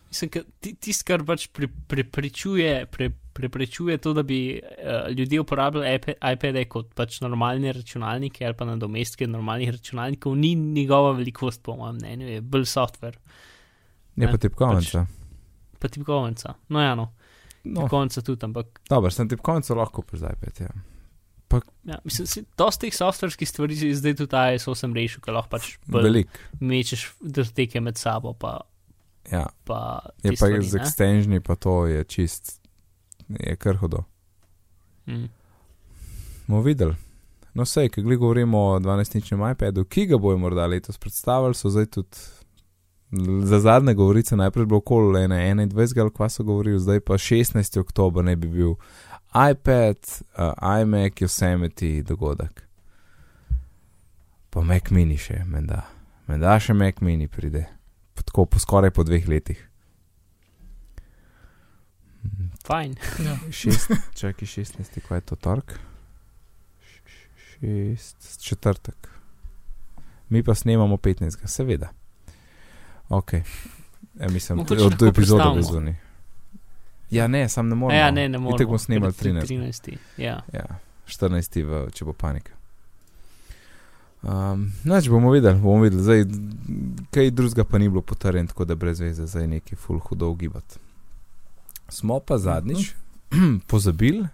Mislim, tisto, kar pač pre, preprečuje, pre, preprečuje to, da bi uh, ljudje uporabljali iPad, iPade kot pač normalne računalnike ali pa nadomestke normalnih računalnikov, ni njegova velikost, po mojem mnenju, je bolj software,
Je
Ne,
pa tipkovnica.
pa tipkovnica. No, ja, no,
No,
tipkovnica tudi, ampak
dobro, sem tipkovnico lahko pri iPad. Ja.
ja, mislim, si, dosti teh softverskih stvari si zdaj tudi ISO sem rešil, ker lahko pač mečeš drteke med sabo, pa,
Ja.
pa
Je pa
stvari,
z extensioni, pa to je čist, je kar hudo.
Mm.
Bomo videli. No, sej, ki govorimo o 12-inčnem iPadu, ki ga bojo morda letos predstavili, so zdaj tudi za zadnje govorice, najprej bilo okoli 21. ali kva so govorili, zdaj pa 16. oktober ne bi bil iPad, uh, iMac, Yosemite dogodek. Pa Mac mini še, menda. Menda še Mac mini pride. Po Tako po skoraj po dveh letih.
Fajn.
Šest, čakaj, 16, kaj je to torek? Šest, četrtek. Mi pa snemamo 15, seveda. Ok. Ja, mislim,
Mogoče
od
lahko
epizode
prestavimo.
vezuni. Ja, ne, sam ne morem.
Ja, ne, ne.
Tako bomo snemali
ker je
13.
13. Ja.
Ja, 14, v, če bo panika. Um, Noč bomo videli, bomo videli. Zdaj, kaj drugega pa ni bilo potrjeno, tako da brez veze zdaj neki full hudo ugibati. Smo pa zadnjič [CLEARS THROAT] pozabili,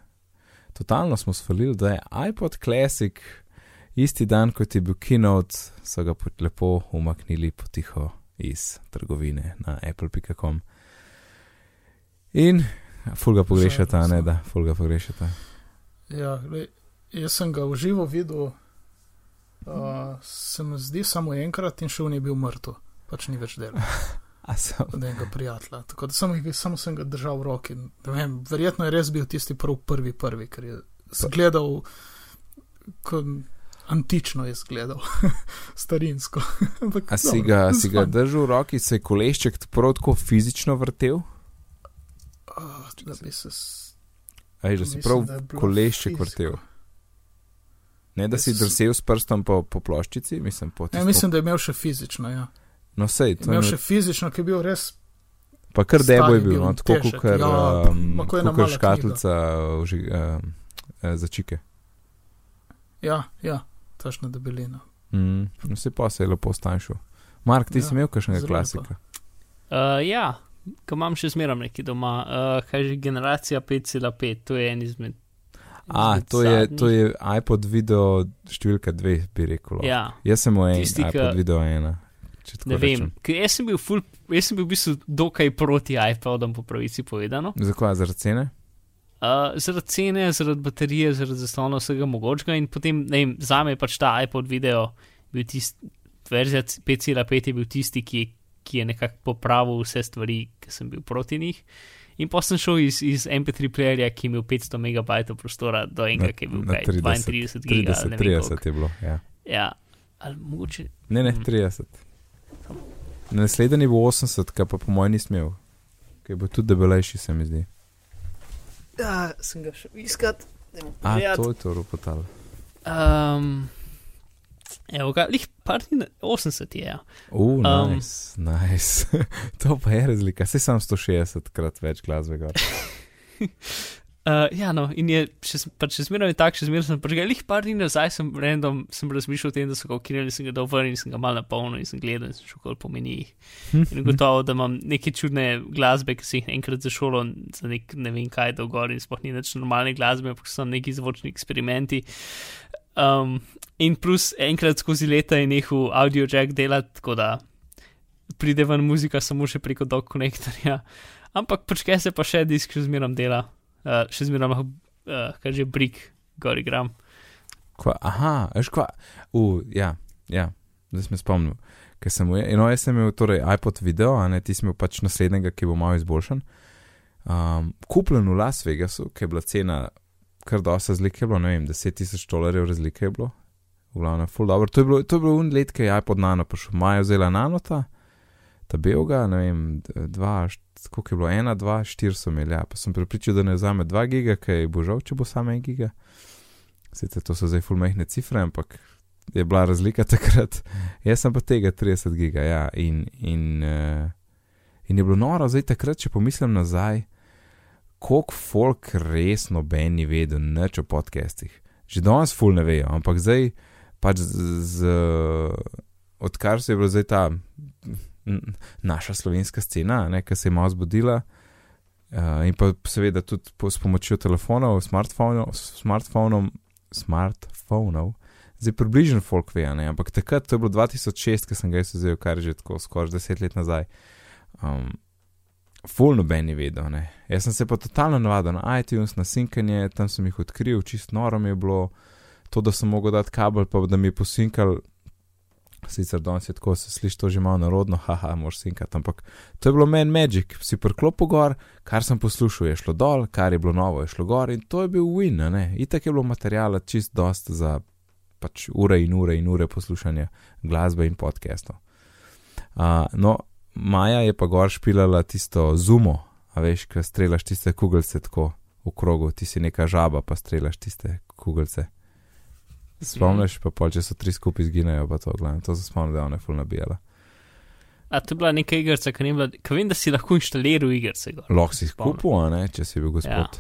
totalno smo svalili, da je iPod Classic isti dan, kot je bil Keynote, so ga lepo umaknili potiho iz trgovine na apple.com. In fulga pogrešata, ne da, fulga pogrešata.
Ja, glej, jaz sem ga v živo videl, uh, se mi zdi samo enkrat in še on je bil mrtev, pač ni več delal [LAUGHS]
so,
od enega prijatelja. Tako da samo, jih- samo sem ga držal v roki. Vem, verjetno je res bil tisti prav prvi, prvi, ker je zgledal, kot antično je zgledal, [LAUGHS] starinsko. [LAUGHS] Ampak,
a si
dobro,
ga, si ga držal v roki, se je kolešček tako fizično vrtel?
Ah, da bi se.
Aj, da si prav
da
kolešček
fiziko.
vrtel. Ne, da si drsel s prstom po, po ploščici, mislim, po
Ja,
tistem.
mislim, da je imel še fizično. Ja.
No, sej, to
Imel
je
še fizično, ki je bil res.
pa kar debo je bil, no, tako kot
ja,
um, škatlica um, eh, za čike.
Ja, ja, tašna debelina.
Mm, no, se pa se je lepo stanjšal. Mark, ti
Ja,
si imel kakšnega klasika?
Uh, ja, ko imam še zmeraj neki doma, uh, kaj že generacija 5,5, to je en izmed.
A,
izmed
to je,
zadnjih.
to je iPod video številka dve, bi rekel.
Ja,
Jaz sem imel en
Tisti,
iPod video ena. če tako
ne vem. Jaz sem bil, ful, jaz sem bil v bistvu dokaj proti iPodom, po pravici povedano.
Zakaj zaradi cene?
Uh, zaradi cene, zaradi baterije, zaradi zaslona vsega mogočega in potem, ne vem, za me je pač ta iPod video bil tisti, verzija 5,5 je bil tisti, ki, ki je nekako popravil vse stvari, ki sem bil proti njih. In pa sem šel iz, iz MP3 playerja, ki je imel 500 MB prostora, do enega, ki je bil kaj,
30,
32 GB.
30, 30 je bilo. Ja.
Ja, ali mogoče.
Ne, ne,
Mhm.
30. Naslednji bo 80, kar pa po mojem nisem imel. Ker bo tudi debelejši, se mi zdi.
Ja, sem ga šel iskat.
A, to je to ropotal.
Um, evo ga, lih par dni, na- 80 je. Ja.
Uh,
Um,
nice, nice. [LAUGHS] to pa je razlika. Se sam 160 krat več glasbe gor. [LAUGHS]
Uh, ja, no, in je še, pač še zmeraj tak, še zmeraj sem ga lih par dni nazaj, sem random, sem razmišljal o tem, da so ga ukinili, sem ga dal ven in sem ga mal napolnil in sem gledal in sem šel kol po menijih. In gotovo, da imam neke čudne glasbe, ki sem jih enkrat za šolo, za nek ne vem kaj dolgor in sploh ni več normalne glasbe, ampak so neki zvočni eksperimenti. Um, in plus enkrat skozi leta je nehal audio jack delati, tako da pride ven muzika samo še preko dog konektorja. Ampak počkaj se pa še disk še zmeram dela, uh, še zmeram lahko, uh, kaj že brik, gor igram.
Kva, aha, veš kva. Uh, ja, ja, zdaj sem spomnil. Sem, imel- no, jaz sem imel torej iPod video, a ne ti si imel pač naslednjega, ki bo malo izboljšan. Um, kupljen v Las Vegasu, ki je bila cena kar dosta razlike, bilo, ne vem, 10 tisoč dolarjev razlike je bilo. V glavnem, full dobro. To je bilo, to je bilo un let, ki je iPod nano prišel. Maja vzela nanota, ta belga, ne vem, dva, št- koliko je bilo, ena, dva, štiri so imeli, ja, pa sem pripričal, da ne vzame 2 giga, ker je bo žal, če bo samo 1 giga. Sicer to so zdaj full mehne cifre, ampak je bila razlika [LAUGHS] takrat. Jaz sem pa tega 30 giga, ja, in, in, uh, in je bilo noro, zdaj takrat, če pomislim nazaj, koliko folk res noben ni vedel, nič o podcastih. Že danes full ne vejo, ampak zdaj pač z, z odkar se je bila zdaj ta naša slovenska scena, ki se je malo zbudila. Uh, in pa seveda tudi po, s pomočjo telefonov, smartfonov, smartfonov, smartfonov, zdaj približno folk ve, ne, ampak takrat, to je bilo 2006, ko sem ga jaz vzel, kar je že tako skoraj 10 let nazaj. Um, Full noben je vedel, ne. Jaz sem se pa totalno navadil na iTunes, na sinkanje, tam sem jih odkril, čist noro mi je bilo, to, da sem mogel dati kabel, pa da mi je posinkal, sicer danes je tako, se sliši to že malo narodno, haha, moš sinkati, ampak to je bilo meni magic, si priklopil gor, kar sem poslušal, je šlo dol, kar je bilo novo, je šlo gor in to je bil win, ne. Itak je bilo materijala čist dost za pač ure in ure in ure poslušanja glasbe in podcastov. Uh, no, Maja je pa gor špilala tisto zumo, a veš, ki strelaš tiste kugelce tako v krogu, ti si neka žaba, pa strelaš tiste kugelce. Spomniš, pa pol, če so tri skupaj izginejo, pa to, glavno, to se spomnim, da je ona ful nabijala.
A to je bila neka igrica, ki ni bila, ki vem, da si lahko inštaliral igrice.
Lahko si
Spomnim.
skupil, a ne, če si bil gospod.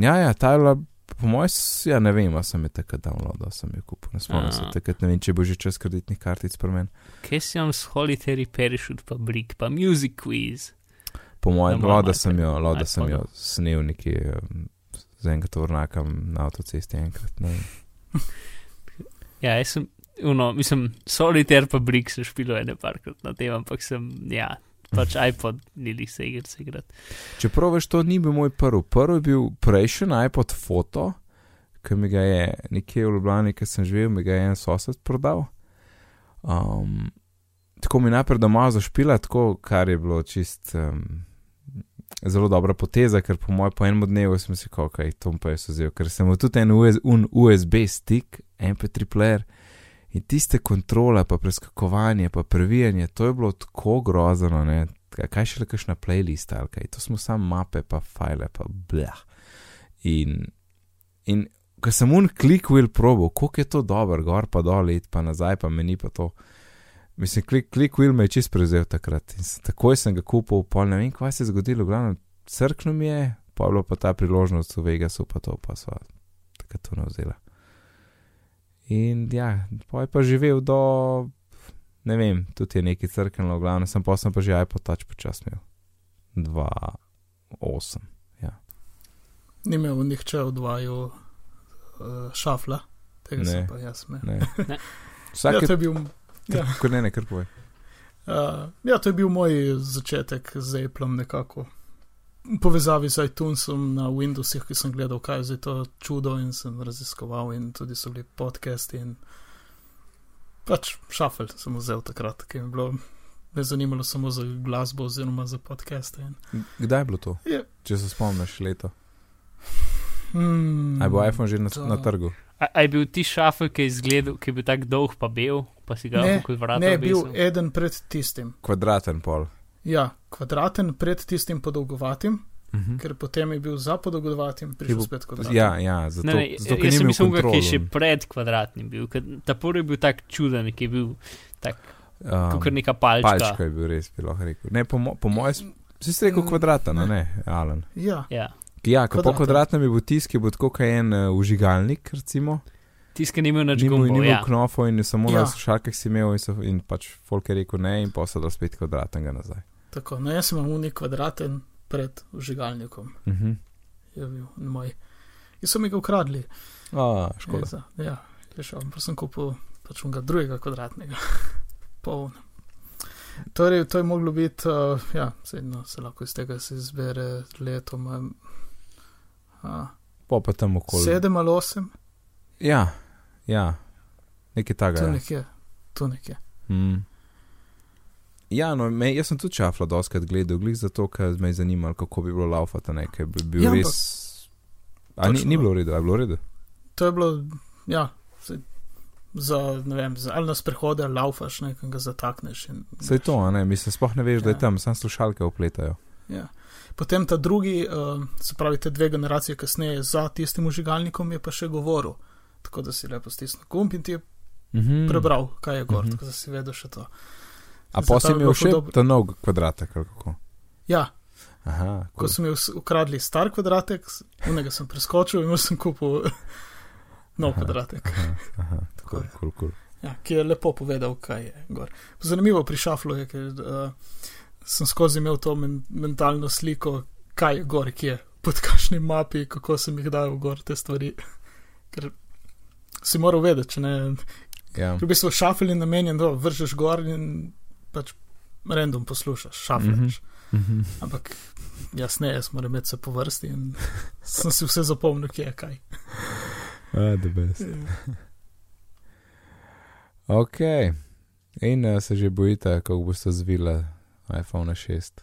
Ja, ja, ta je bila, po mojem, ja, ne vem, a sem je takrat downloadal, sem jo kupil, ne spomnim se takrat, ne vem, če bo že čas kreditnih kartic pri meni.
Kaj si imam s Solitary Parachute, pa Brick, pa Music Quiz.
Po mojem, lo, da sem jo, lo, da sem jo snel nekje um, z enega tovornaka na avtocesti enkrat. Ne vem. [LAUGHS]
Ja, jaz sem uno, mislim, solitaire pa Brick se špilo ene parkrat na tem, ampak sem, ja, pač iPod nili se igr se igrati.
Čeprav veš, to ni bil moj prvi. Prvi je bil prejšnji iPod foto, ki mi ga je nekje v Ljubljani, ki sem živel, mi ga je en sosed prodal. Um, tako mi najprej doma zašpila, tako kar je bilo čist. Um, Zelo dobra poteza, ker po mojem, po enem dnevu sem si rekel, okay, to pa je sozel, ker sem imel tudi en US, un USB stik, MP3 player in tiste kontrole, pa preskakovanje, pa previjanje, to je bilo tako grozno, ne, kaj še rečeš na playlist ali kaj, to smo samo mape, pa file, pa blah. In, in ko sem un klik will probo, koliko je to dobro, gor pa dol, id pa nazaj, pa meni pa to. Mislim, klik, klik will me je čist prevzel takrat in takoj sem ga kupil, pol ne vem, kaj se je zgodilo, glavno, crknil mi je, pa je bilo pa ta priložnost v Vegasu, pa to pa so takrat to ne vzela. In ja, pa je pa živel do, ne vem, tudi je neki crknilo, glavno, sem pa sem pa že iPod touch počas imel. 2.8. Ja.
Ni imel nihče od vaju uh, šafla, tega
Ne.
sem pa jaz imel.
Ne.
Ne.
Vsak
Ja,
je
bil. Ja.
tako, ne, ne, kar povej.
Uh, ja, to je bil moj začetek z Appleom nekako. V povezavi z iTunesom na Windowsih, ki sem gledal, kaj je zdaj to čudo in sem raziskoval, in tudi so bili podcasti. In pač šafel sem vzel takrat, ki je bilo, me zanimalo samo za glasbo oziroma za podcaste. In,
Kdaj je bilo to?
Je.
Če se spomniš leto.
hmm,
Ali bo iPhone že na,
to-
na trgu?
A, a je bil ti šafel, ki je izgledal, ki je bil tako dolg, pa bel, pa si ga
Ne,
kot vrata
Ne, bil
obesil?
eden pred tistim.
Kvadraten pol.
Ja, kvadraten pred tistim podolgovatim,
Mhm.
ker potem je bil za podolgovatim,
Je
prišel
bil-
spet kvadraten.
Ja, ja, zato,
Ne, ne,
zato ker
jaz sem mislil, da je
kontrol.
še pred kvadratnim bil, ker ta prvi je bil tak čuden, ki je bil tak,
um,
kot neka palčka.
palčka je bil res, bi lahko rekel. Ne, po, mo, po mojem, si si rekel
Mm,
kvadraten, a
ne.
ne, Alan.
Ja,
Ja.
Ja, po
Kvadraten.
kvadratnem je bil tisk, ki bo tako kot en uh, užigalnik, recimo.
Tisti, ki ni imel nič
Ni imel, ni
gumbov,
imel
ja.
knofov in samo
Ja.
na slušalkah si imel in, so, in pač folk je rekel ne in pa so dal spet kvadratnega nazaj.
tako. No, jaz sem imel unik kvadraten pred vžigalnikom,
Mhm.
je bil moj. In so mi ga ukradli.
A, škoda.
Je za- Ja, je šel, pa sem kupil pač unga drugega kvadratnega. [LAUGHS] Poln. Torej, to je moglo biti, uh, ja, sedno se lahko iz tega se izbere leto, ma, uh,
Pa tam okoli.
sedem ali osem,
Ja, ja, nekaj
tu
takega.
nekje, tu nekje.
Mm. Ja, no, me, jaz sem tudi čafla doskrat gledal, glih zato, ker me je zanimalo, kako bi bilo laufati, nekaj bi bil
Ja,
ja,
ampak-
res. A ni,
Točno.
ni bilo v redu, a je bilo v redu?
To je bilo, ja, za, ne vem, za, ali na sprehode, ali laufaš, nekaj ga zatakneš. In,
Saj to, a ne, mislim, sploh ne veš, ja. da je
Ja.
tam, samo slušalke opletajo.
Ja. Potem ta drugi, uh, se pravi, te dve generacije kasneje za tistim užigalnikom je pa še govoril. Tako da si lepo stisnil gumb in ti je
Mhm.
prebral, kaj je gor,
Mhm.
tako da si vedel še to.
A pa si
je
imel še ta nov kvadratek, kako?
Ja,
Aha,
ko so mi ukradli star kvadratek, unega sem preskočil in sem kupil [LAUGHS] nov
Aha.
kvadratek.
aha, aha, [LAUGHS]
Tako je.
kul, kul.
Ja, ki je lepo povedal, kaj je gor. Zanimivo pri šaflu je, ker uh, sem skozi imel to men mentalno sliko, kaj je gor, kje, pod kakšni mapi, kako sem jih dal gor te stvari. [LAUGHS] Ker si moral vedeti, če ne.
Ja.
V bistvu šafel je namenjen, da vržeš gor in pač random poslušaš, šafeliš.
Mhm.
Ampak jasneje smo imeli se po vrsti in [LAUGHS] sem si vse zapomnil, kje je kaj.
A, the best. Ok, in uh, se že bojite, kako boste zvila iPhone 6?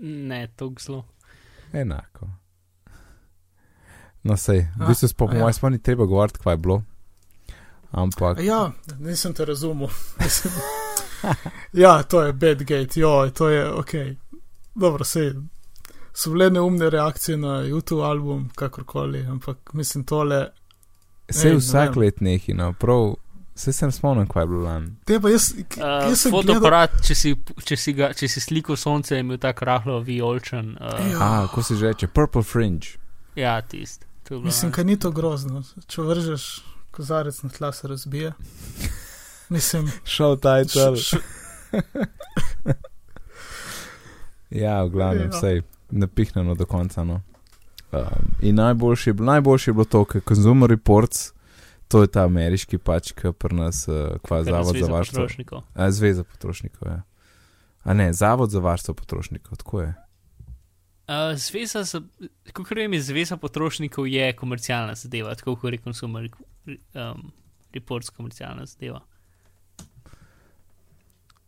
Ne, tako zelo.
Enako. No, sej, v
A,
bistvu po
a ja.
mojem spomni treba govoriti, kaj je bilo. Ampak,
Ja, nisem te razumel. [LAUGHS] Ja, to je bad gate, joj, to je ok. Dobro, sej. So bile neumne reakcije na YouTube album, kakorkoli, ampak mislim tole.
sej
ej, ne
vsak
vem.
let neki, no, prav, se sem spomnil, kaj je bilo lani.
Te pa jaz, k-
Uh,
jaz sem gledal.
fotoaparat, če si, če, si ga, če si sliko sonce, je imel tako rahlo vijolčen. Uh,
Ja.
A, ko se že reče, Purple Fringe.
ja, tisti.
Mislim, kaj ni to grozno. Če vržeš kozarec na tla, se razbije. [LAUGHS] Mislim,
Show
š,
title.
š, [LAUGHS]
Ja, v glavnem,
Ja.
vsej napihnjeno do konca. No. Um, in bilo- najboljše je bilo to, ker Consumer Reports To je ta ameriški pač, ki pri nas uh, kva zavod za varstvo.
potrošnikov.
A, zveza potrošnikov, ja. A ne, zavod za varstvo potrošnikov, tako je.
Uh, zveza, za- kako je zveza potrošnikov je komercialna zadeva, tako kot je consumer um, reports komercialna zadeva.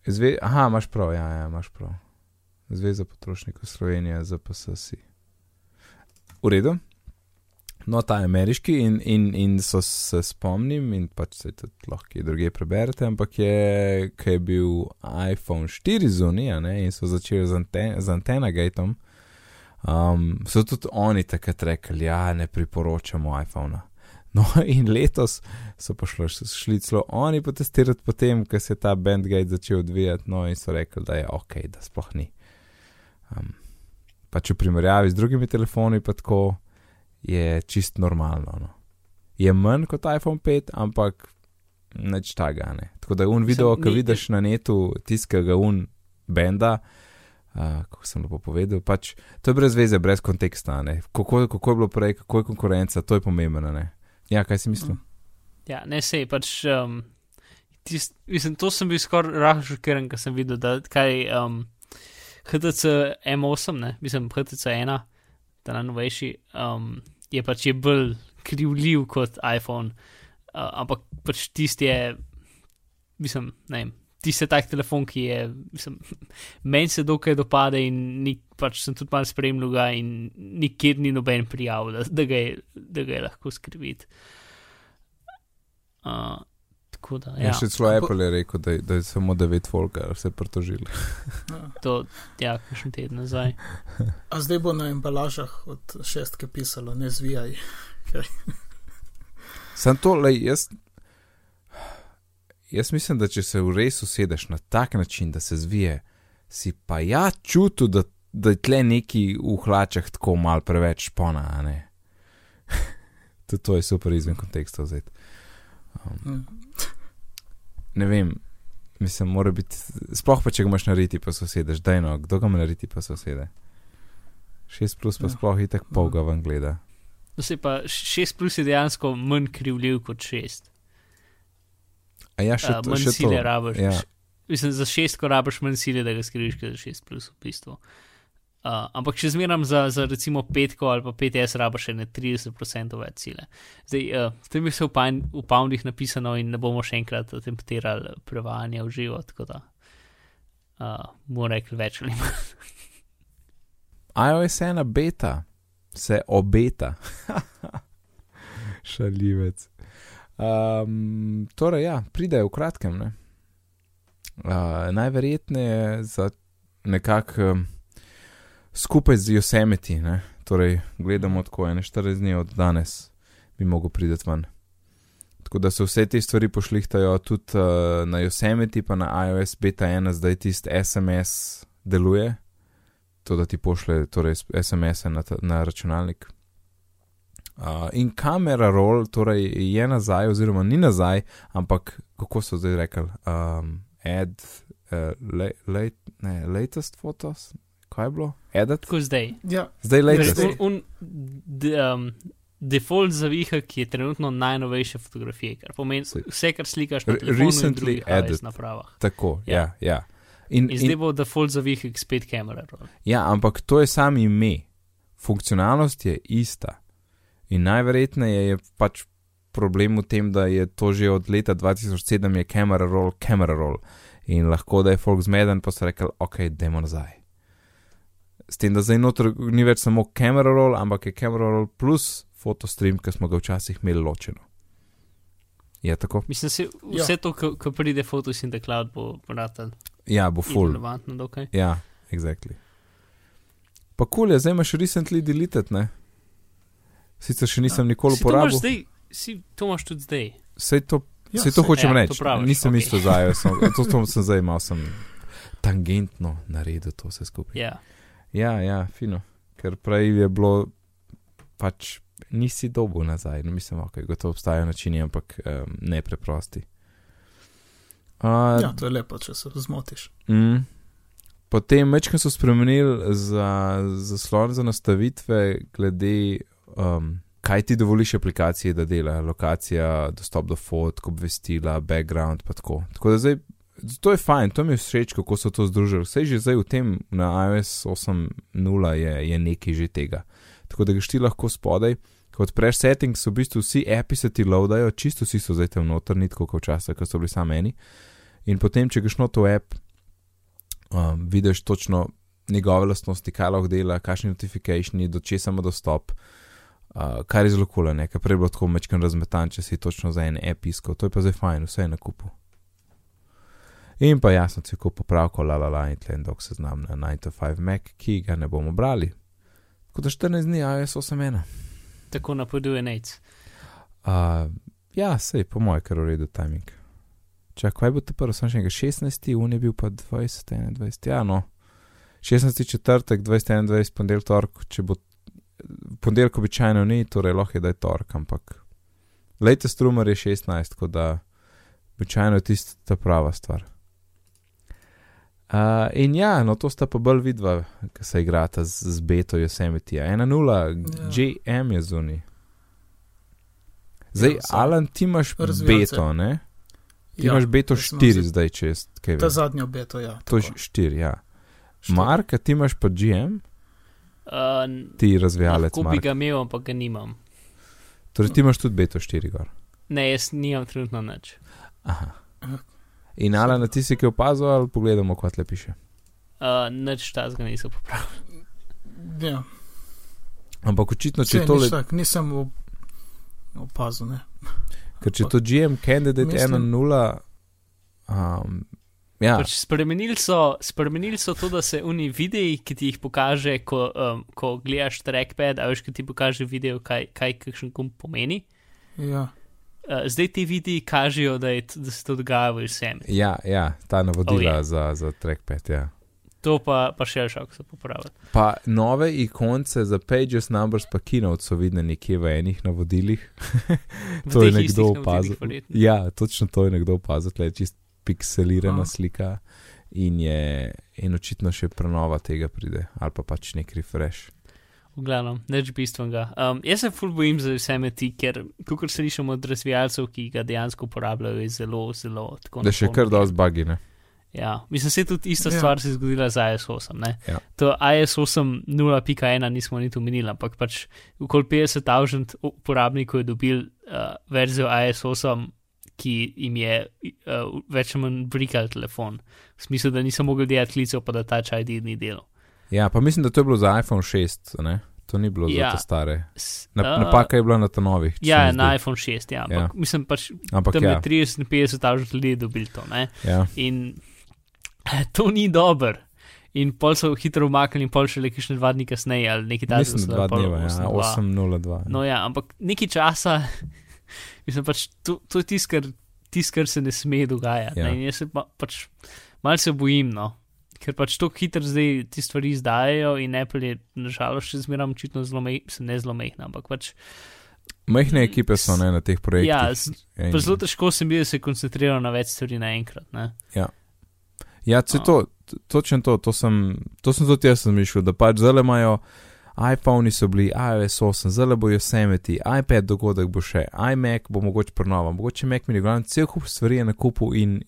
Zve Aha, imaš prav, ja, ja, imaš prav. Zveza potrošnikov Slovenije, ZPSS. V redu. No, ta je ameriški in, in, in so se spomnim, in pač se tudi lahko druge preberete, ampak je, ko je bil iPhone 4 zunija in so začeli z, anten z Antenagatom, um, so tudi oni takrat rekli, ja, ne priporočamo iPhona. [LAUGHS] No, in letos so pa šlo, šli celo oni potestirati potem, ko se je ta Bandgate začel odvijati, no in so rekli, da je ok, da sploh ni. Um, pač v primerjavi z drugimi telefoni, pa tako je čist normalno. No. Je manj kot iPhone 5, ampak neč tega ne. Tako da un video, ki vidiš na netu, tiskega un benda. Uh, kako sem lepo povedal, pač to je brez veze, brez konteksta. ne. Kako, kako je bilo prej, kako je konkurenca, to je pomembno. Ne? Ja, kaj si mislil?
Ja, ne sej, pač. Um, tist, mislim, to sem bil skoraj rahlo šokiran, ko sem videl, da kaj um, HTC M8, ne, mislim, HTC 1, ta najnovejši, um, je pač je bolj krivljiv kot iPhone, uh, ampak pač tisti je, mislim, ne vem. Tisti je tak telefon, ki je, mislim, [LAUGHS] meni se dokaj dopade in ni, pač sem tudi malo spremljal ga in nikjer ni noben prijav, da, da, ga, je, da ga je lahko skriviti. Uh, tako da,
Ja.
ja,
Še celo Apple je rekel, da, da je samo 9 volka, vse pritožili.
Ja.
to, ja, kakšen teden nazaj.
A zdaj bo na embalažah od šestke pisalo, ne zvijaj. [LAUGHS]
Sam to, lej, jaz, jaz mislim, da če se v res usedeš na tak način, da se zvije, si pa ja čutil, da, da je tle neki v hlačah tako mal preveč špona, a ne. [LAUGHS] Tudi to je super izven konteksta vzeti. Um,
Mm.
Ne vem, mislim, mora biti, sploh pa če ga imaš narediti, pa se usedeš, daj no, kdo ga ima narediti, pa se usede. 6 plus pa
Ja.
sploh itek pol ga ven gleda.
No, se pa 6 plus je dejansko manj krivljiv kot 6.
A ja, še
Uh,
to,
manj
še to.
sile rabiš.
Ja.
Mislim, za 6, ko rabiš manj sile, da ga skriviš, kot za 6 plus v bistvu. Uh, ampak če zmeram za, za recimo 5 ali pa 5S rabiš še ne 30% več sile. Zdaj, uh, to je mi vse v, pan, v poundih napisano in ne bomo še enkrat temperirali prevajanja v živo, tako da uh, bomo rekli več ali manj. [LAUGHS]
iOS 1 beta se obeta. [LAUGHS] Šaljivec. Um, torej, ja, pridejo v kratkem. Ne? Uh, najverjetneje za nekako um, skupaj z Yosemite, ne? torej gledamo tako 41 dni od danes, bi mogel priti ven. Tako da se vse te stvari pošlihtajo tudi uh, na Yosemite, pa na iOS beta 1, zdaj tisti SMS deluje to, da ti pošle torej, SMS-e na, na računalnik. Uh, in kamera roll torej, je nazaj, oziroma ni nazaj, ampak kako so zdaj rekli, um, add, uh, le, ne, latest photos, kaj je bilo? Edit?
Tako zdaj.
Ja,
Zdaj latest.
Zdaj.
Un, un, de, um, default zavihek je trenutno najnovejše fotografije, kar pomeni vse, kar slikaš na telefonu in drugih iOS napravah.
Tako, ja,
Ja.
ja. In,
In zdaj bo default zavihek spet kamera roll.
Ja, ampak to je samo ime. Funkcionalnost je ista. In najverjetneje je pač problem v tem, da je to že od leta 2007 je camera roll, camera roll. In lahko da je folk zmeden, pa so rekli, ok, dajmo nazaj. S tem, da zdaj noter ni več samo camera roll, ampak je camera roll plus fotostream, ki smo ga včasih imeli ločeno. Je tako?
Mislim, se,
Ja.
vse to, ko, pride Photos in the Cloud, bo vratan
Ja, bo full.
relevantno dokaj.
Ja, exactly. Pa kul cool je, zdaj imaš recently deleted, ne? Sicer še nisem nikoli
Si to imaš
uporabil.
zdaj, si to imaš tudi zdaj.
Sej to,
Ja,
sej to
saj-
hočem
ja, to
reči.
praviš,
Nisem mislil za iOS, [LAUGHS] to, to sem zdaj imel, sem tangentno naredil to vse skupaj.
Ja.
Ja, ja, fino. Ker prej je bilo pač nisi dobu nazaj. No, mislim, ok, gotovo obstajajo načini, ampak um, ne preprosti. Uh,
ja, to je lepo, če se zmotiš.
Mm. Potem večkrat so spremenili za zaslon za nastavitve glede um, kaj ti dovoliš aplikaciji, da dela, lokacija, dostop do fotk, obvestila, background, pa tako. Tako da zdaj, to je fajn, to mi je všeč, kako so to združili. Vse že zdaj v tem na iOS 8.0 je, je nekaj že tega. Tako da greš ti lahko spodaj. Ko odpreš settings, v bistvu vsi api se ti loadajo, čisto vsi so zdaj tam noter, ni tako kot včasih, ko so bili samo eni. In potem, če greš not v app, um, vidiš točno njegove lastnosti, kaj lahko dela, kakšni notifikationi, do česa ima dostop, uh, kar je zelo kul, cool, nekaj prej bilo tako mečken razmetan, če si točno za en app iskal, to je pa zdaj fajn, vse je na kupu. In pa jasno, si kup popravko, la la la, in tle dok se znam na 9-5 Mac, ki ga ne bomo brali. Tako da 14 dni, iOS 8.1.
Tako napoveduje Nec.
Uh, ja, sej, po mojem, kar uredu timing. Čakaj, kaj bo te prvo, sem še enega 16, un je bil pa 20, 21, ja, no. 16. četrtek, 21, ponedeljek, torek, če bo ponedeljek običajno ni, torej lahko je da je torek, ampak latest rumor je 16, tako da običajno je tista prava stvar. Uh, in ja, no to sta pa bolj vidva, ki se igrata z, z Beto Yosemite. 1-0, GM je zunaj. Zdaj,
Ja,
Alan, ti imaš
razvijalce.
Beto, ne? Ti imaš Beto
jaz sem
4
vzel-
zdaj, če jaz kaj
Ta
vem.
zadnjo beto, ja.
To je
tako.
4, ja.
Štiri.
Mark, ti imaš pa GM,
Uh,
ti razvijalec.
Lahko bi ga imel, ampak ga nimam.
Torej, ti imaš tudi Beto 4 gor.
Ne, jaz nimam trenutno nič.
Aha. In Alan, a ti si kaj opazil ali pogledamo, kot le piše.
Uh, nič tazga nisem popravil.
Ja,
Ampak očitno, če
Saj,
tole,
tak, nisem op- opazil, ne.
ker če to GM candidate
Mislim-
1-0, um, ja,
Pač spremenili, so, spremenili so to, da se oni videi, ki ti jih pokaže, ko, um, ko gledaš trackpad, a veš, ki ti pokaže video, kaj, kaj kakšen gumb pomeni.
Ja,
Uh, zdaj ti videi kažejo, da, je, da se to dogaja v vsem.
ja, ja, ta navodila
Oh, je.
za, za trackpad. Ja.
To pa, pa še šok so popravili.
Pa nove ikonce za Pages, Numbers, pa Keynote so vidne nekje v enih navodilih. [LAUGHS] To je nekdo opazil. Ja, točno to je nekdo opazil, tle je čist pikselirana
Aha.
slika in je in očitno še prenova tega pride, ali pa pač nek refresh.
V glavnem, nič bistvenega. Um, jaz se ful bojim za vse meti, ker, kot slišim od razvijalcev, ki ga dejansko uporabljajo, je zelo, zelo tako.
Da še kar dosti bagi, ne?
Ja, mislim, se tudi ista
Ja.
stvar se je zgodila z iOS 8. Ne?
Ja.
To iOS 8 0.1 nismo niti omenili, ampak pač okoli 50 tisoč uporabnikov je dobil uh, verzijo iOS 8, ki jim je uh, več ali manj brikal telefon. V smislu, da nisem mogel delati klicev, pa da ta čaj ni delal.
Ja, pa mislim, da to je bilo za iPhone 6, ne? To ni bilo
Ja.
za te stare. Na,
uh,
napaka je bila na ta novih.
Ja,
mi
na
zdi.
iPhone 6, ja.
Ja.
Ampak, mislim pač,
Ampak
tam je
ja,
30 in 50 tisoč ljudi dobil to. Ne?
ja.
In to ni dober. In pol so hitro umaknili, in pol še le kakšne dva dni kasneje ali nekaj takega.
mislim, da dva dneva, ja, 8.02.
No, ja, ampak nekaj časa, [LAUGHS] mislim pač, to, to je tisto, kar, tis, kar se ne sme dogajati.
Ja.
Ja. In jaz se pa, pač malce bojim, no. Ker pač tako hitro zdaj ti stvari izdajajo in Apple je nažalost še zmeraj očitno zelo mehna, ne zelo mehna, ampak pač.
Majhne ekipe so ne, na teh projektih.
Ja, z-
In-
zelo težko sem bil, da se koncentriral na več stvari naenkrat.
Ja, če
No.
to, točno to, to sem, to sem tudi jaz mislil, da pač zdaj imajo iPhone so bili, iOS 8, zdaj bo Yosemite, iPad dogodek bo še, iMac bo mogoče prenova, mogoče Mac mini, glavno cel kup stvari je na kupu in,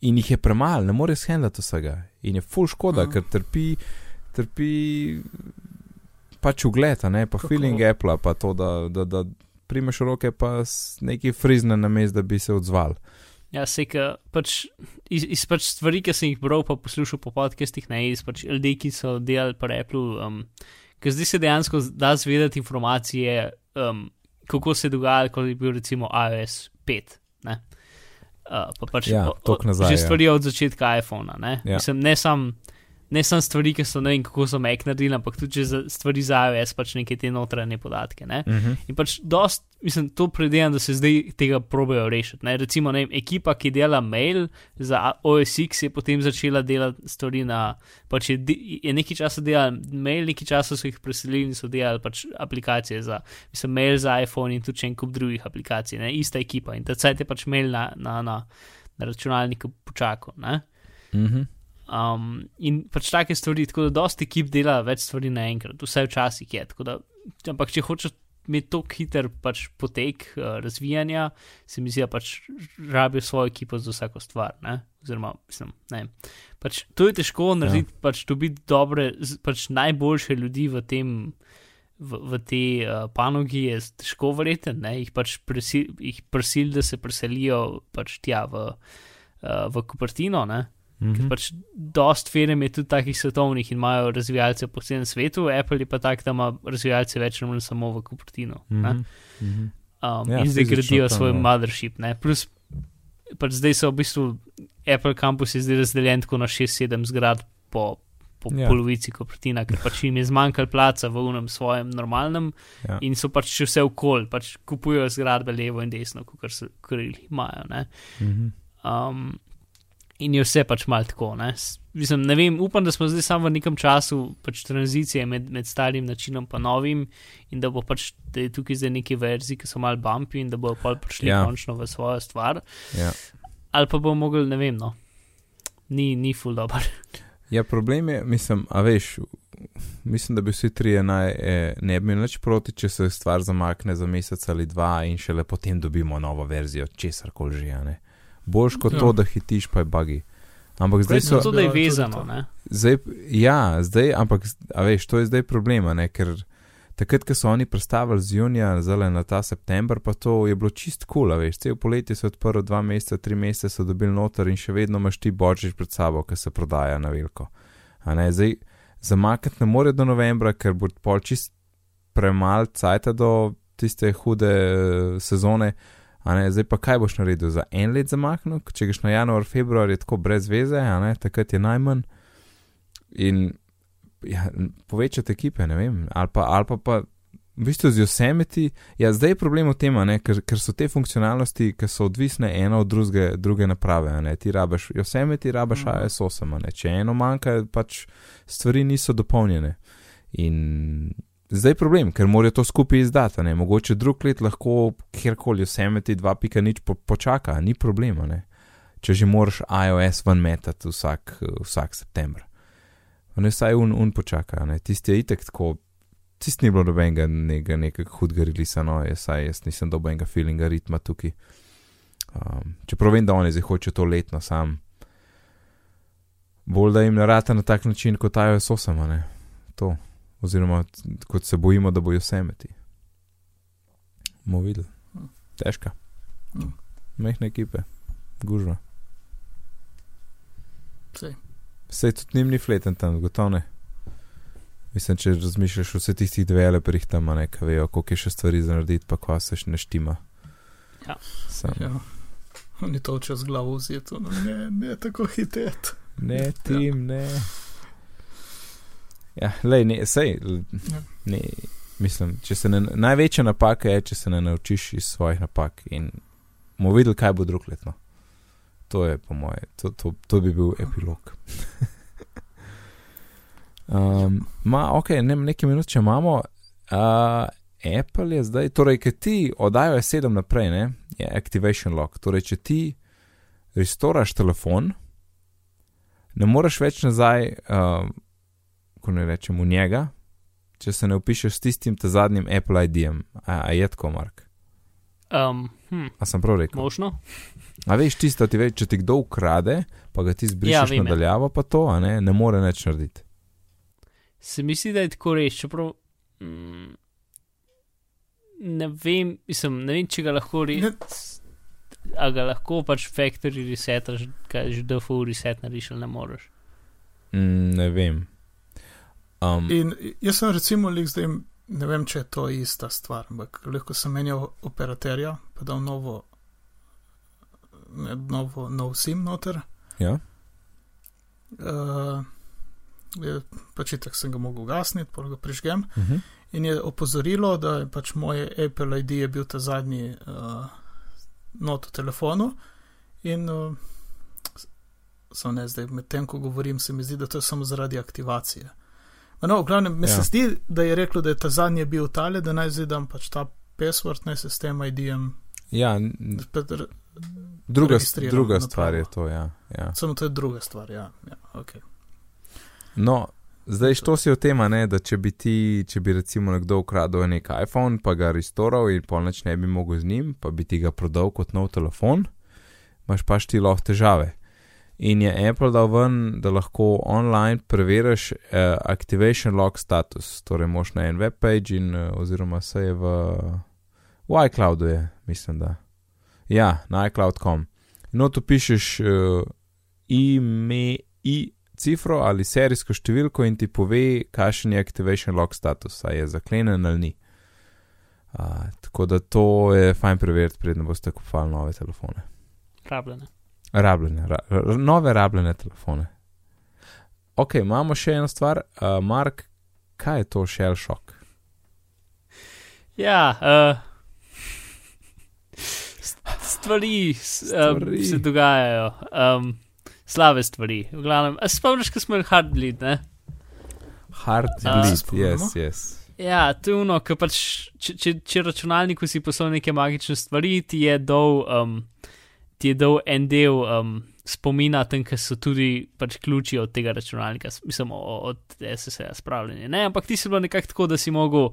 in jih je premalo, ne more shendlati vsega. In je full škoda,
Aha.
ker trpi, trpi pač ugled, ne pa
Kako?
feeling Apple, pa to, da, da, da primeš roke pa neki frizne na mest, da bi se odzval.
Ja, se ka, pač iz, iz pač stvari, ki sem jih bral, pa poslušal po podcastih, ne iz pač ljudi, ki so delali pri Apple, um, ker zdaj se dejansko da zvedeti informacije, um, kako se je dogajalo, ko je bil recimo iOS 5. Uh, pa pač
Ja,
o- o-
nazaj,
Že
ja.
stvari od začetka iPhona. Ne,
Ja.
Mislim, ne sam. Ne samo stvari, ki so ne vem, kako so Mac naredili, ampak tudi za stvari za iOS, pač neke te notranje podatke. Ne?
Uh -huh.
In pač dost, mislim, to predvidevam, da se zdaj tega probejo rešiti. Ne? Recimo, ne vem, ekipa, ki dela mail za OSX, je potem začela delati stvari na. Pač je, je nekaj časa delala mail, nekaj časa so jih preselili in so delali pač aplikacije za, mislim, mail za iPhone in tudi še en kup drugih aplikacij, ne? ista ekipa. In ta cajt je pač mail na, na, na, na računalniku počakal. Ne?
Uh -huh.
Um, in pač take stvari, tako da dosti ekip dela več stvari naenkrat, vse včasih je. Da, ampak če hočeš imeti tako hiter pač potek uh, razvijanja, se mi zdi, da pač rabijo svojo ekipo za vsako stvar. Ne? Oziroma, mislim, ne. Pač, to je težko narediti, ja. pač dobiti dobre, pač najboljše ljudi v tem. V, v tej uh, panogi je težko verjeti, jih pač prisil, jih prisil, da se preselijo pač tja v, uh, v Kupertino. Uh, Mm -hmm. Pač dost firm je tudi takih svetovnih in imajo razvijalce po celem svetu, Apple je pa tak, da ima razvijalce več ali manj samo v Kupertinu. Mm -hmm. um, ja, in zdaj gradijo svoj ja. mothership. Ne? Plus, pač zdaj so v bistvu Apple campus zdaj razdeljen tako na 6-7 zgrad po, po ja. polovici Kupertina, ker pač jim je zmanjkalo placa v unem svojem normalnem ja. in so pač še vse okol, pač kupujejo zgradbe levo in desno, kot so krili imajo. Mm -hmm. um, in je vse pač malo tako. Ne? Mislim, ne vem, upam, da smo zdaj samo v nekem času pač tranzicije med, med starim načinom in novim, in da bo pač da tukaj zdaj neki verziji, ki so malo bumpy in da bodo pač prišli ja. končno v svojo stvar.
Ja.
Ali pa bomo mogli, ne vem, no, ni, ni full dobro.
Ja, problem je, mislim, a veš. Mislim, da bi vsi trije naj eh, ne bi imeli nič proti, če se stvar zamakne za mesec ali dva in šele potem dobimo novo verzijo, česar koli že. Ne? Boljš kot ja. to, da hitiš, pa je bagi. Ampak zdaj so.
To, da je vezano.
Zdaj, ja, zdaj, ampak, a veš, to je zdaj problema, ne? ker takrat, ko so oni predstavili z junija, zdaj na ta september, pa to je bilo čist kul, cool, veš, cel poletje so odprli dva meseca, tri mesece so dobili noter in še vedno imaš ti božič pred sabo, ki se prodaja na veliko. Zdaj, zamakati ne more do novembra, ker bo pol čist premal cajt do tiste hude uh, sezone. Zdaj pa kaj boš naredil za en let zamahnil, če greš na januar, februar, je tako brez veze, takrat je najmanj. In ja, povečati ekipe, ne vem, ali pa, ali pa, pa v bistvu z Yosemiti. Ja, zdaj je problem v tem, ker, ker so te funkcionalnosti, ki so odvisne ena od druge, druge naprave. Ti rabiš Yosemiti, rabiš mm. AS8, če eno manjka, pač stvari niso dopolnjene. In Zdaj je problem, ker morajo to skupaj izdati. Ne? Mogoče drug let lahko kjerkoli vsemeti 2.0 po, počaka, ni problema. Ne? Če že moraš iOS ven metati vsak, vsak september. Ne saj un, un počaka, tisti je itek tako, tisti ni bilo nobenega nekega, nekega hudega relisa, no, jaz, saj, jaz nisem dobenega feelinga ritma tukaj. Um, čeprav vem, da oni zdaj hočejo to letno sam. Bolj da jim narata na tak način kot iOS 8, ne? To oziroma kot se bojimo, da bojo vse meti. Mo videl, težka. Mehne ekipe, gužva. Vse tudi njim ni fleten tam, gotovo ne. Mislim, če razmišljaš vse tistih developerjih tam, ne vejo, koliko je še stvari za narediti, pa ko se še ne štima.
Ja.
ja. Oni to čez glavo vzijo, no, ne, ne tako hitet.
Ne, tim, ja. ne. Ja, lej, ne, sej, ja. ne, mislim, če se ne, največja napaka je, če se ne naučiš iz svojih napak in bomo videli, kaj bo drug letno. To je, po moje, to, to, to bi bil epilog. [LAUGHS] um, ma, ok, ne, nekaj minut, če imamo. Uh, Apple je zdaj, torej, ker ti oddajo S7 naprej, ne, je Activation Lock. Torej, če ti restoraš telefon, ne moreš več nazaj. Uh, ko ne rečemo njega, če se ne upišeš s tistim zadnjim Apple ID-jem, a, a je tako, Mark.
Um, hm.
A sem prav rekel?
Možno.
A veš, tisto ti veš, če ti kdo ukrade, pa ga ti zbrišeš ja, nadaljavo, pa to, a ne, ne more več narediti.
Se mi zdi, da je tako reč, čeprav. Mm, ne vem, mislim, ne vem, če ga lahko rečeš. A ga lahko pač factory resetaš, kaj že default reset narediš, ali ne moreš.
Mm, ne vem.
Um, in jaz sem recimo lik zdaj, ne vem, če je to ista stvar, ampak lahko sem menjal operaterja, pa dal novo, ne, novo, nov sim noter.
Ja.
Uh, pač tako sem ga mogel gasniti, pa ga prižgem.
Uh mhm. -huh.
In je opozorilo, da je pač moj Apple ID je bil ta zadnji uh, not v telefonu. In uh, so ne zdaj, medtem ko govorim, se mi zdi, da to je samo zaradi aktivacije. No, v glavnem, mi ja. se zdi, da je rekel, da je ta zadnji bil tale, da naj zidam pač ta password, naj se s tem ID-jem.
Ja, druga, druga stvar je to, ja. ja.
Samo to je druga stvar, ja. ja okay.
No, Zdaj, što si o tem, a ne, da če bi ti, če bi recimo nekdo ukradel nek iPhone, pa ga restoral in polnoč ne bi mogel z njim, pa bi ti ga prodal kot nov telefon, imaš pač ti lahko težave. In je Apple dal ven, da lahko online preveriš uh, activation lock status, torej moš na en webpage in uh, oziroma se je v, v iCloudu, je, mislim da. Ja, na iCloud.com. No, tu pišeš uh, ime, i, cifro ali serijsko številko in ti pove, kakšen je activation lock status, ali je zaklenjen ali ni. Uh, tako da to je fajn preveriti, predno boste kupovali nove telefone.
Rabljene.
Rabljene, ra, nove rabljene telefone. Ok, imamo še eno stvar, uh, Mark, kaj je to Shell Shock?
Ja, uh, stvari, stvari. Um, se dogajajo, um, slabe stvari. V glavnem, spomniš, ko smo imeli hard bleed, ne?
Hard
Uh,
bleed,
spomnimo?
yes, yes.
Ja, to je ono, ker pač, če, če, če računalniku si poslal neke magične stvari, ti je dal, um, ti je dal en del um, spomina, tam, ker so tudi pač ključi od tega računalnika, mislim, od SSL-a spravljeni. Ne, ampak ti si bilo nekako tako, da si mogel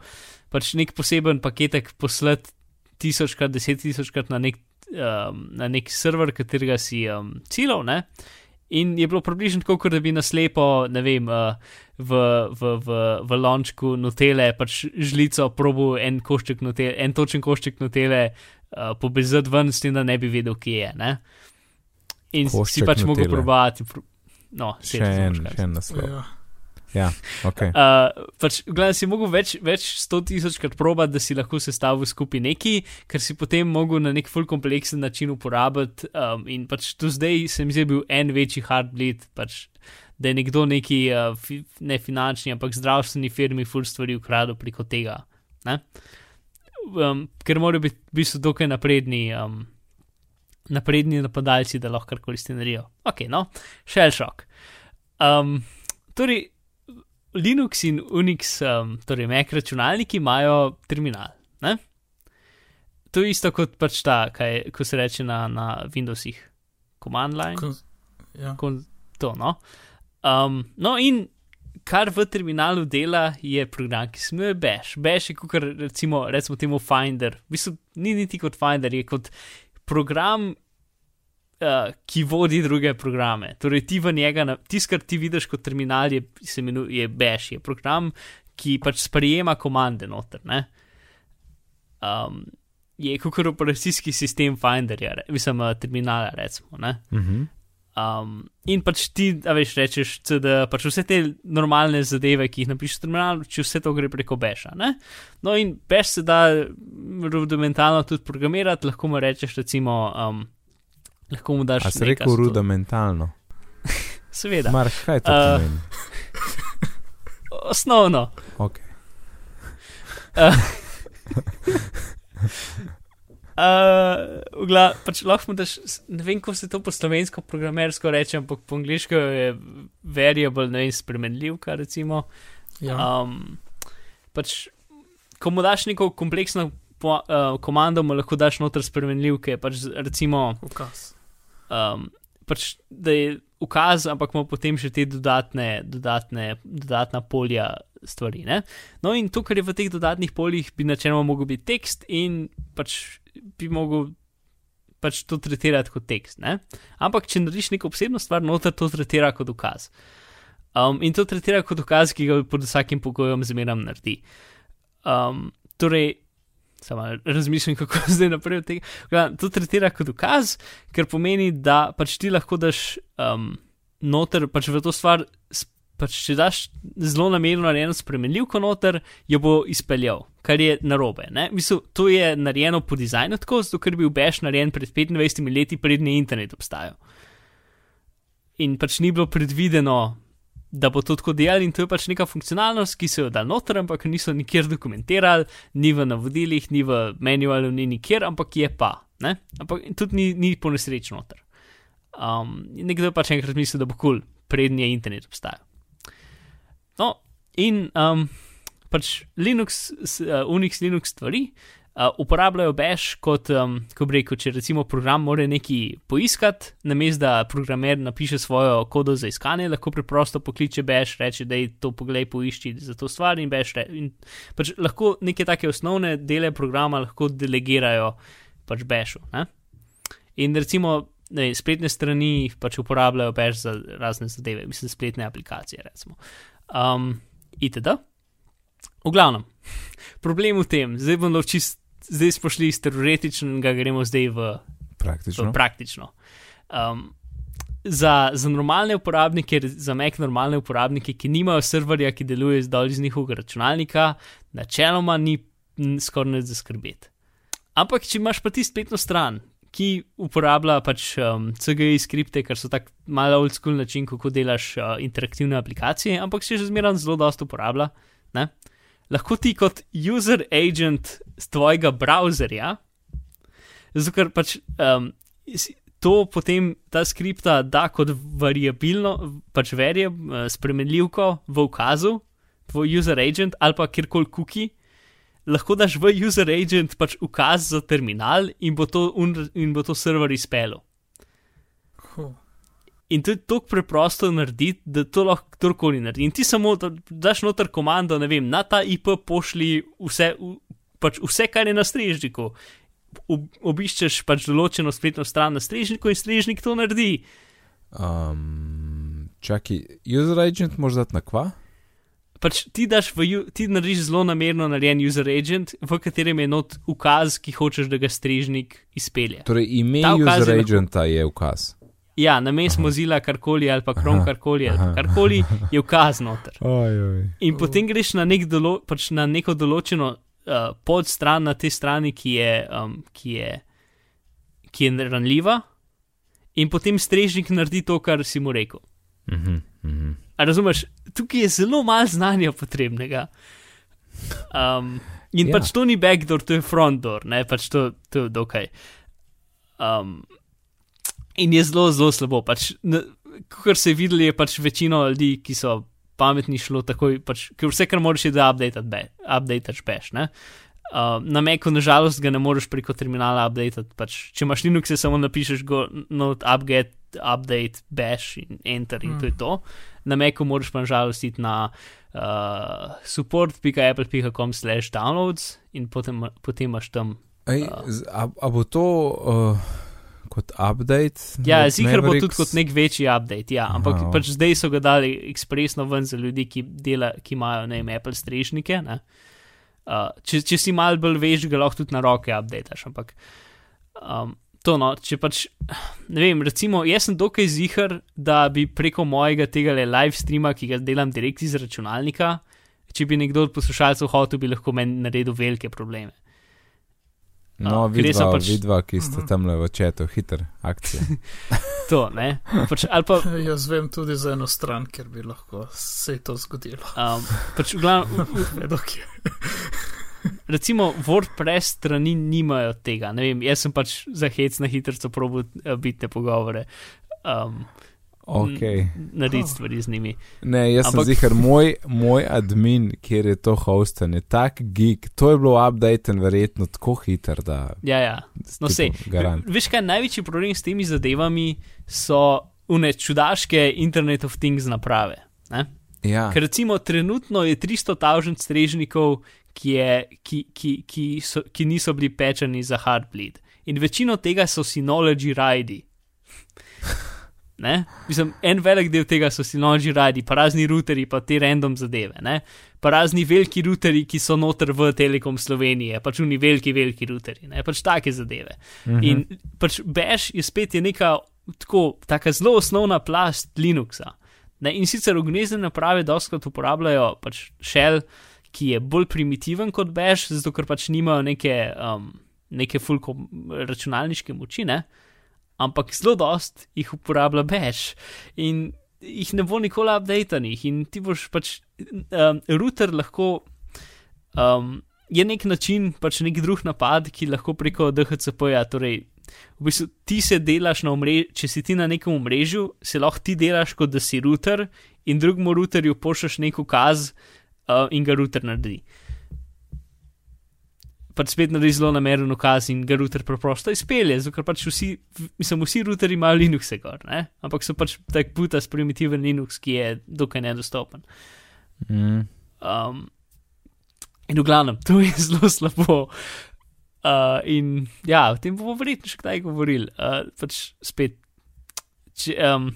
pač nek poseben paketek poslati tisočkrat, deset tisočkrat na nek, um, na nek server, katerega si um, cilov, ne. In je bilo približno tako, kot da bi naslepo, ne vem, uh, v, v, v, v lončku notele, pač žlico, probo en košček notele, en točen košček notele, uh, pobezati ven, s tem, da ne bi vedel, kje je. Ne? In si
Košček
pač mogel probati. Pro, no,
Še en, še en naslov.
Ja.
Ja, ok.
Uh, pač, gledaj, si mogel več, več sto tisočkrat probati, da si lahko sestavil skupaj neki, ker si potem mogel na nek full kompleksen način uporabiti. Um, in pač tu zdaj se mi zdi bil en večji hard bleed, pač, da je nekdo neki, uh, fi, ne finančni, ampak zdravstveni firmi full stvari ukradel preko tega. Ne? Um, ker morajo biti v bistvu dokaj napredni. Um, Napredni napadalci, da lahko karkoli s tem naredijo. Ok, no, shell shock. Um, torej, Linux in Unix, um, torej Mac računalniki, imajo terminal. Ne? To je isto kot pač ta, kaj, ko se reče na, na Windowsih, command line,
Kon, ja.
kon, to. No? Um, no, in kar v terminalu dela, je program, ki se imenuje Bash. Bash je kot recimo, recimo temu Finder. V bistvu ni niti kot Finder, je kot program. Uh, ki vodi druge programe. Torej, ti v njega, tisto, kar ti vidiš kot terminal, je, se imenuje je Bash, je program, ki pač sprejema komande noter. Ne? Um, je kot operacijski sistem Finderja, mislim, uh, terminala, recimo. Ne?
Mhm.
Um, in pač ti, a veš, rečeš, CD, pač vse te normalne zadeve, ki jih napišeš v terminalu, če vse to gre preko Beša. Ne? No, in Beš se da rudimentalno tudi programirati, lahko mu rečeš, recimo, um, lahko mu daš.
A si rekel rudimentalno? [LAUGHS]
Seveda,
Mark, kaj to
Uh,
pomeni? [LAUGHS]
osnovno.
Ok.
Uh, [LAUGHS] gla, pač lahko daš, ne vem, kako se to po slovensko programersko reče, ampak po angliško je variable, ne vem, spremenljiv, kar recimo.
Ja.
Um, pač, ko mu daš neko kompleksno po, uh, komando, mu lahko daš noter spremenljivke, pač recimo,
Ukaz.
um, pač, da je ukaz, ampak ima potem še te dodatne, dodatne, dodatna polja stvari. Ne? No, in to, kar je v teh dodatnih poljih, bi načeloma mogel biti tekst in pač bi mogel. Pač to tretirati kot tekst. Ne? Ampak, če narediš neko posebno stvar, noter to tretira kot ukaz. Um, in to tretira kot ukaz, ki ga pod vsakim pogojem zmeram naredi. Um, torej, samo razmišljam, kako [LAUGHS] zdaj naprej od tega. Gledam, to tretira kot ukaz, ker pomeni, da pač ti lahko daš um, noter, pač v to stvar, pač če daš zelo namerno narejeno spremenljivko noter, jo bo izpeljal, kar je narobe. ne. Mislim, to je narejeno po dizajnu tako, zato ker je bil Bash narejen pred 25 leti, prednji internet obstajal. In pač ni bilo predvideno, da bo to tako delal, in to je pač neka funkcionalnost, ki so jo dal noter, ampak niso nikjer dokumentirali, ni v navodilih, ni v manualu, ni nikjer, ampak je pa. Ne? Ampak tudi ni, ni po nesreči noter. Um, nekdo je pač enkrat mislil, da bo kul, cool, prednji je internet obstajal. No, in um, pač Linux, uh, Unix, Linux stvari Uh, uporabljajo bash kot, um, ko bi rekel, če recimo program mora nekaj poiskati, namesto da programer napiše svojo kodo za iskanje, lahko preprosto pokliče bash, reče, da je to poglej, poišči za to stvar in bash. Re, in pač lahko neke take osnovne dele programa lahko delegirajo pač bashu. Ne? In recimo ne, spletne strani pač uporabljajo bash za razne zadeve, mislim, spletne aplikacije. Recimo. Um, itd. V glavnem, problem v tem, zdaj bomo čist zdaj smo šli iz teoretičnega, gremo zdaj v
praktično.
V praktično. Um, za, za normalne uporabnike, za Mac normalne uporabnike, ki nimajo serverja, ki deluje zdolj iz njihovega računalnika, načeloma ni skoraj ne za skrbeti. Ampak, če imaš pa ti spletno stran, ki uporablja pač um, CGI skripte, ker so tako malo old school način, kako delaš uh, interaktivne aplikacije, ampak se že zmeraj zelo dosto uporablja. Ne? lahko ti kot user agent z tvojega browserja, zato ker pač um, to potem ta skripta da kot variabilno, pač verje, uh, spremenljivko v ukazu, tvoj user agent ali pa kjerkoli kuki. Lahko daš v user agent pač ukaz za terminal in bo to, in bo to server izpelo. In to je tako preprosto narediti, da to lahko kdorkoli naredi. In ti samo daš noter komando, ne vem, na ta IP pošli vse, pač vse kar je na strežniku. Obiščeš pač določeno spletno stran na strežniku in strežnik to naredi.
Um, čakaj, user agent moraš dati na kva?
Pač ti, v, ti narediš zelo namerno narejen user agent, v katerem je not ukaz, ki hočeš, da ga strežnik izpelje.
Torej, ime user agenta je ukaz.
Ja, na mestu Mozilla, karkoli ali pa Chrome, karkoli ali karkoli je ukaz noter. [LAUGHS]
Oj, oj.
In potem greš na, nek dolo, pač na neko določeno uh, podstran na tej strani, ki je, um, ki, je, ki je ranljiva, in potem strežnik naredi to, kar si mu rekel.
Uh uh -huh.
Razumeš, tukaj je zelo malo znanja potrebnega. Um, in ja. pač to ni backdoor, to je front door, ne pač to, to je dokaj. Um, In je zelo, zelo slabo. Pač, Kar se je videlo, je pač večino ljudi, ki so pametni, šlo takoj, pač, ker vse, kar moraš, je da updateš bash. Uh, na Meku, nažalost, ga ne moreš preko terminala updatati. Pač, če imaš Linux, samo napišeš go not upget, update, bash in enter in mm. to je to. Na Meku moraš pa nažalost iti na uh, support.apple.com slash downloads in potem, potem imaš tam. Uh,
Ej, a, a bo to. Uh kot update.
Ja, zigar bo tudi kot nek večji update, ja. ampak Aha, pač zdaj so ga dali ekspresno ven za ljudi, ki, dela, ki imajo ne vem, Apple strežnike. Uh, če, če si mal bolj veš, ga lahko tudi na roke updateš. Ampak um, to, no, če pač, ne vem, recimo, jaz sem dokaj zihar, da bi preko mojega tega live streama, ki ga delam direkt iz računalnika, če bi nekdo od poslušalcev hotel, bi lahko meni naredil velike probleme.
No, vidva, pač... vidva, ki ste mhm. tam le v četu, hiter akcija. [LAUGHS]
to, ne. Pač, pa... [LAUGHS]
Jaz vem tudi za eno stran, ker bi lahko se to zgodilo.
Um, pač, glavno, [LAUGHS] recimo, WordPress strani nimajo tega. Vem, jaz sem pač za hec na hitro probil uh, biti te pogovore. Um,
okay.
narediti stvari z njimi.
Ne, jaz Ampak... sem zihar, moj, moj admin, kjer je to hostan, je tak gig, to je bilo updaten verjetno tako hiter, da.
Ja, ja. No, sej, veš kaj, največji problem s temi zadevami so une čudaške Internet of Things naprave.
Ja.
Ker recimo trenutno je 300 tavžen strežnikov, ki, je, ki, ki, ki, so, ki niso bili pečeni za hardbleed. In večino tega so Synology ridi. [LAUGHS] Mislim, en velik del tega so noči radi, pa razni routeri, pa te random zadeve, ne? pa razni veliki routeri, ki so noter v Telekom Slovenije, pač oni veliki, veliki routeri, ne? pač take zadeve. Uh mhm. -huh. In pač Bash je spet je neka tako, taka zelo osnovna plast Linuxa. Ne? In sicer ognezne naprave doskrat uporabljajo pač shell, ki je bolj primitiven kot Bash, zato ker pač nimajo neke, um, neke fulko računalniške moči, ne? ampak zelo dost jih uporablja bash in jih ne bo nikoli updatenih. In ti boš pač, um, router lahko. Um, Je nek način, pač nek drug napad, ki lahko preko DHCP-ja, torej, v bistvu ti se delaš na omrežju, če si ti na nekem omrežju, se lahko ti delaš kot da si router in drugemu routerju pošljaš nek ukaz uh, in ga router naredi. pač spet naredi zelo nameren ukaz in ga router preprosto izpelje, zato ker pač vsi, mislim, vsi routeri imajo Linux, gor, ne? ampak so pač tak puta s primitiven Linux, ki je dokaj nedostopen.
Mm.
Um, in v glavnem, to je [LAUGHS] zelo slabo. Uh, in ja, o tem bomo verjetno še kdaj govorili. Uh, pač spet, če, um,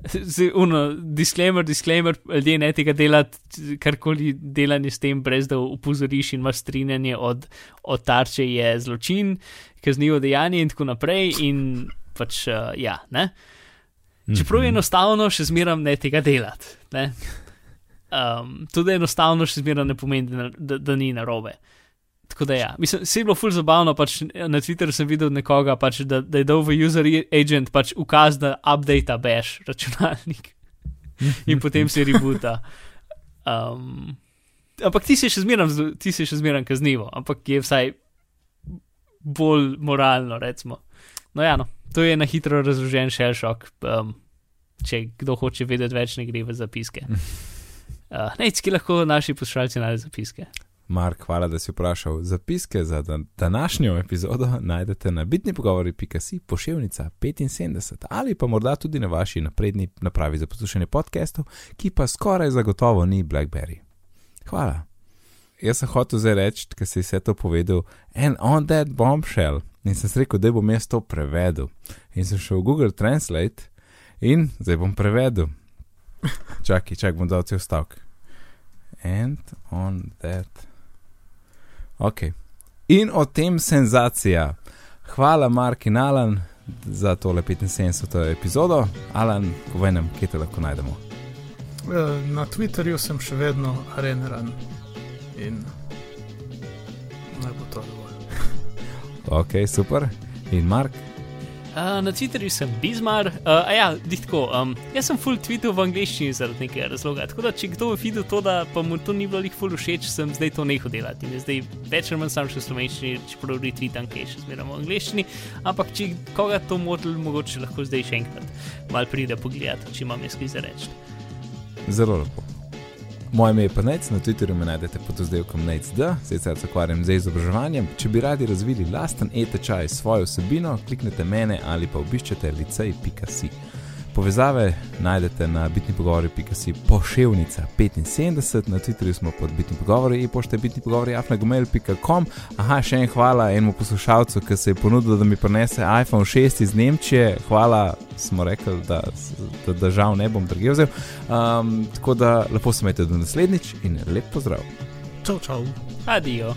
[LAUGHS] Uno, disclaimer, disclaimer, ljudje ne tega delati, karkoli delanje s tem, brez da upozoriš in imaš strinjanje od, od tarče, je zločin, kaznivo dejanje in tako naprej. In pač, uh, ja, ne. Čeprav je
Mhm.
enostavno, še zmeraj ne tega delati. Ne? Um, tudi enostavno, še zmeraj ne pomeni, da, da, da ni narobe. Tako da, ja, mislim, se je bilo ful zabavno, pač na Twitterju sem videl nekoga, pač, da, da je dal v user agent pač ukaz, da update baš [LAUGHS] računalnik in potem se rebuta. Um, ampak ti si še zmeraj, ti si še zmeraj kaznivo, ampak je vsaj bolj moralno, recimo. No, ja, no, to je na hitro razložen shell shock. Um, če kdo hoče vedeti več, ne gre v zapiske. Uh, Nec, ki lahko naši poslušalci najdejo zapiske.
Mark, hvala, da si vprašal. Zapiske za dan današnjo epizodo najdete na bitnipogovori.si pošiljnica 75 ali pa morda tudi na vaši napredni napravi za poslušanje podcastov, ki pa skoraj zagotovo ni Blackberry. Hvala. Jaz sem hotel zdaj reči, ker si vse to povedal, en on that bombshell. In sem rekel, da bom jaz to prevedel. In sem šel v Google Translate in zdaj bom prevedel. Čakaj, čakaj, bom dal cel stavek. And on that. Ok. In o tem senzacija. Hvala, Mark in Alan, za tole 75. epizodo. Alan, povej nam, kje te lahko najdemo.
Eh, Na Twitterju sem še vedno areneran in naj bo to dovolj.
Ok, super. In Mark,
Uh, na Twitterju sem Bizmar, uh, a ja, tako. Um, jaz sem full tweetal v angleščini zaradi nekega razloga. Tako da, če kdo videl to, da pa mu to ni bilo jih full všeč, sem zdaj to nehal delati. In zdaj več ali manj sam še v slovenščini, čeprav retweetam, ki je še zmeraj v angleščini. Ampak, če koga to motil, mogoče lahko zdaj še enkrat mal pride pogledati, če imam jaz kaj za reči.
zelo lepo. Moje ime je pa Nec, na Twitterju me najdete pod oddelkom NECD, sicer se ukvarjam z izobraževanjem. Če bi radi razvili lasten e-tečaj s svojo vsebino, kliknite mene ali pa obiščete licej.si. Povezave najdete na bitnipogovori.si pošiljnica 75, na Twitterju smo pod bitni pogovori in pošte bitni pogovori afnagmail.com. Aha, še en hvala enemu poslušalcu, ki se je ponudil, da mi prinese iPhone 6 iz Nemčije. Hvala, smo rekli, da, da, da žal ne bom drugje vzel. Um, tako da lepo se imejte do naslednjič in lep pozdrav.
Čau, čau.
Adijo.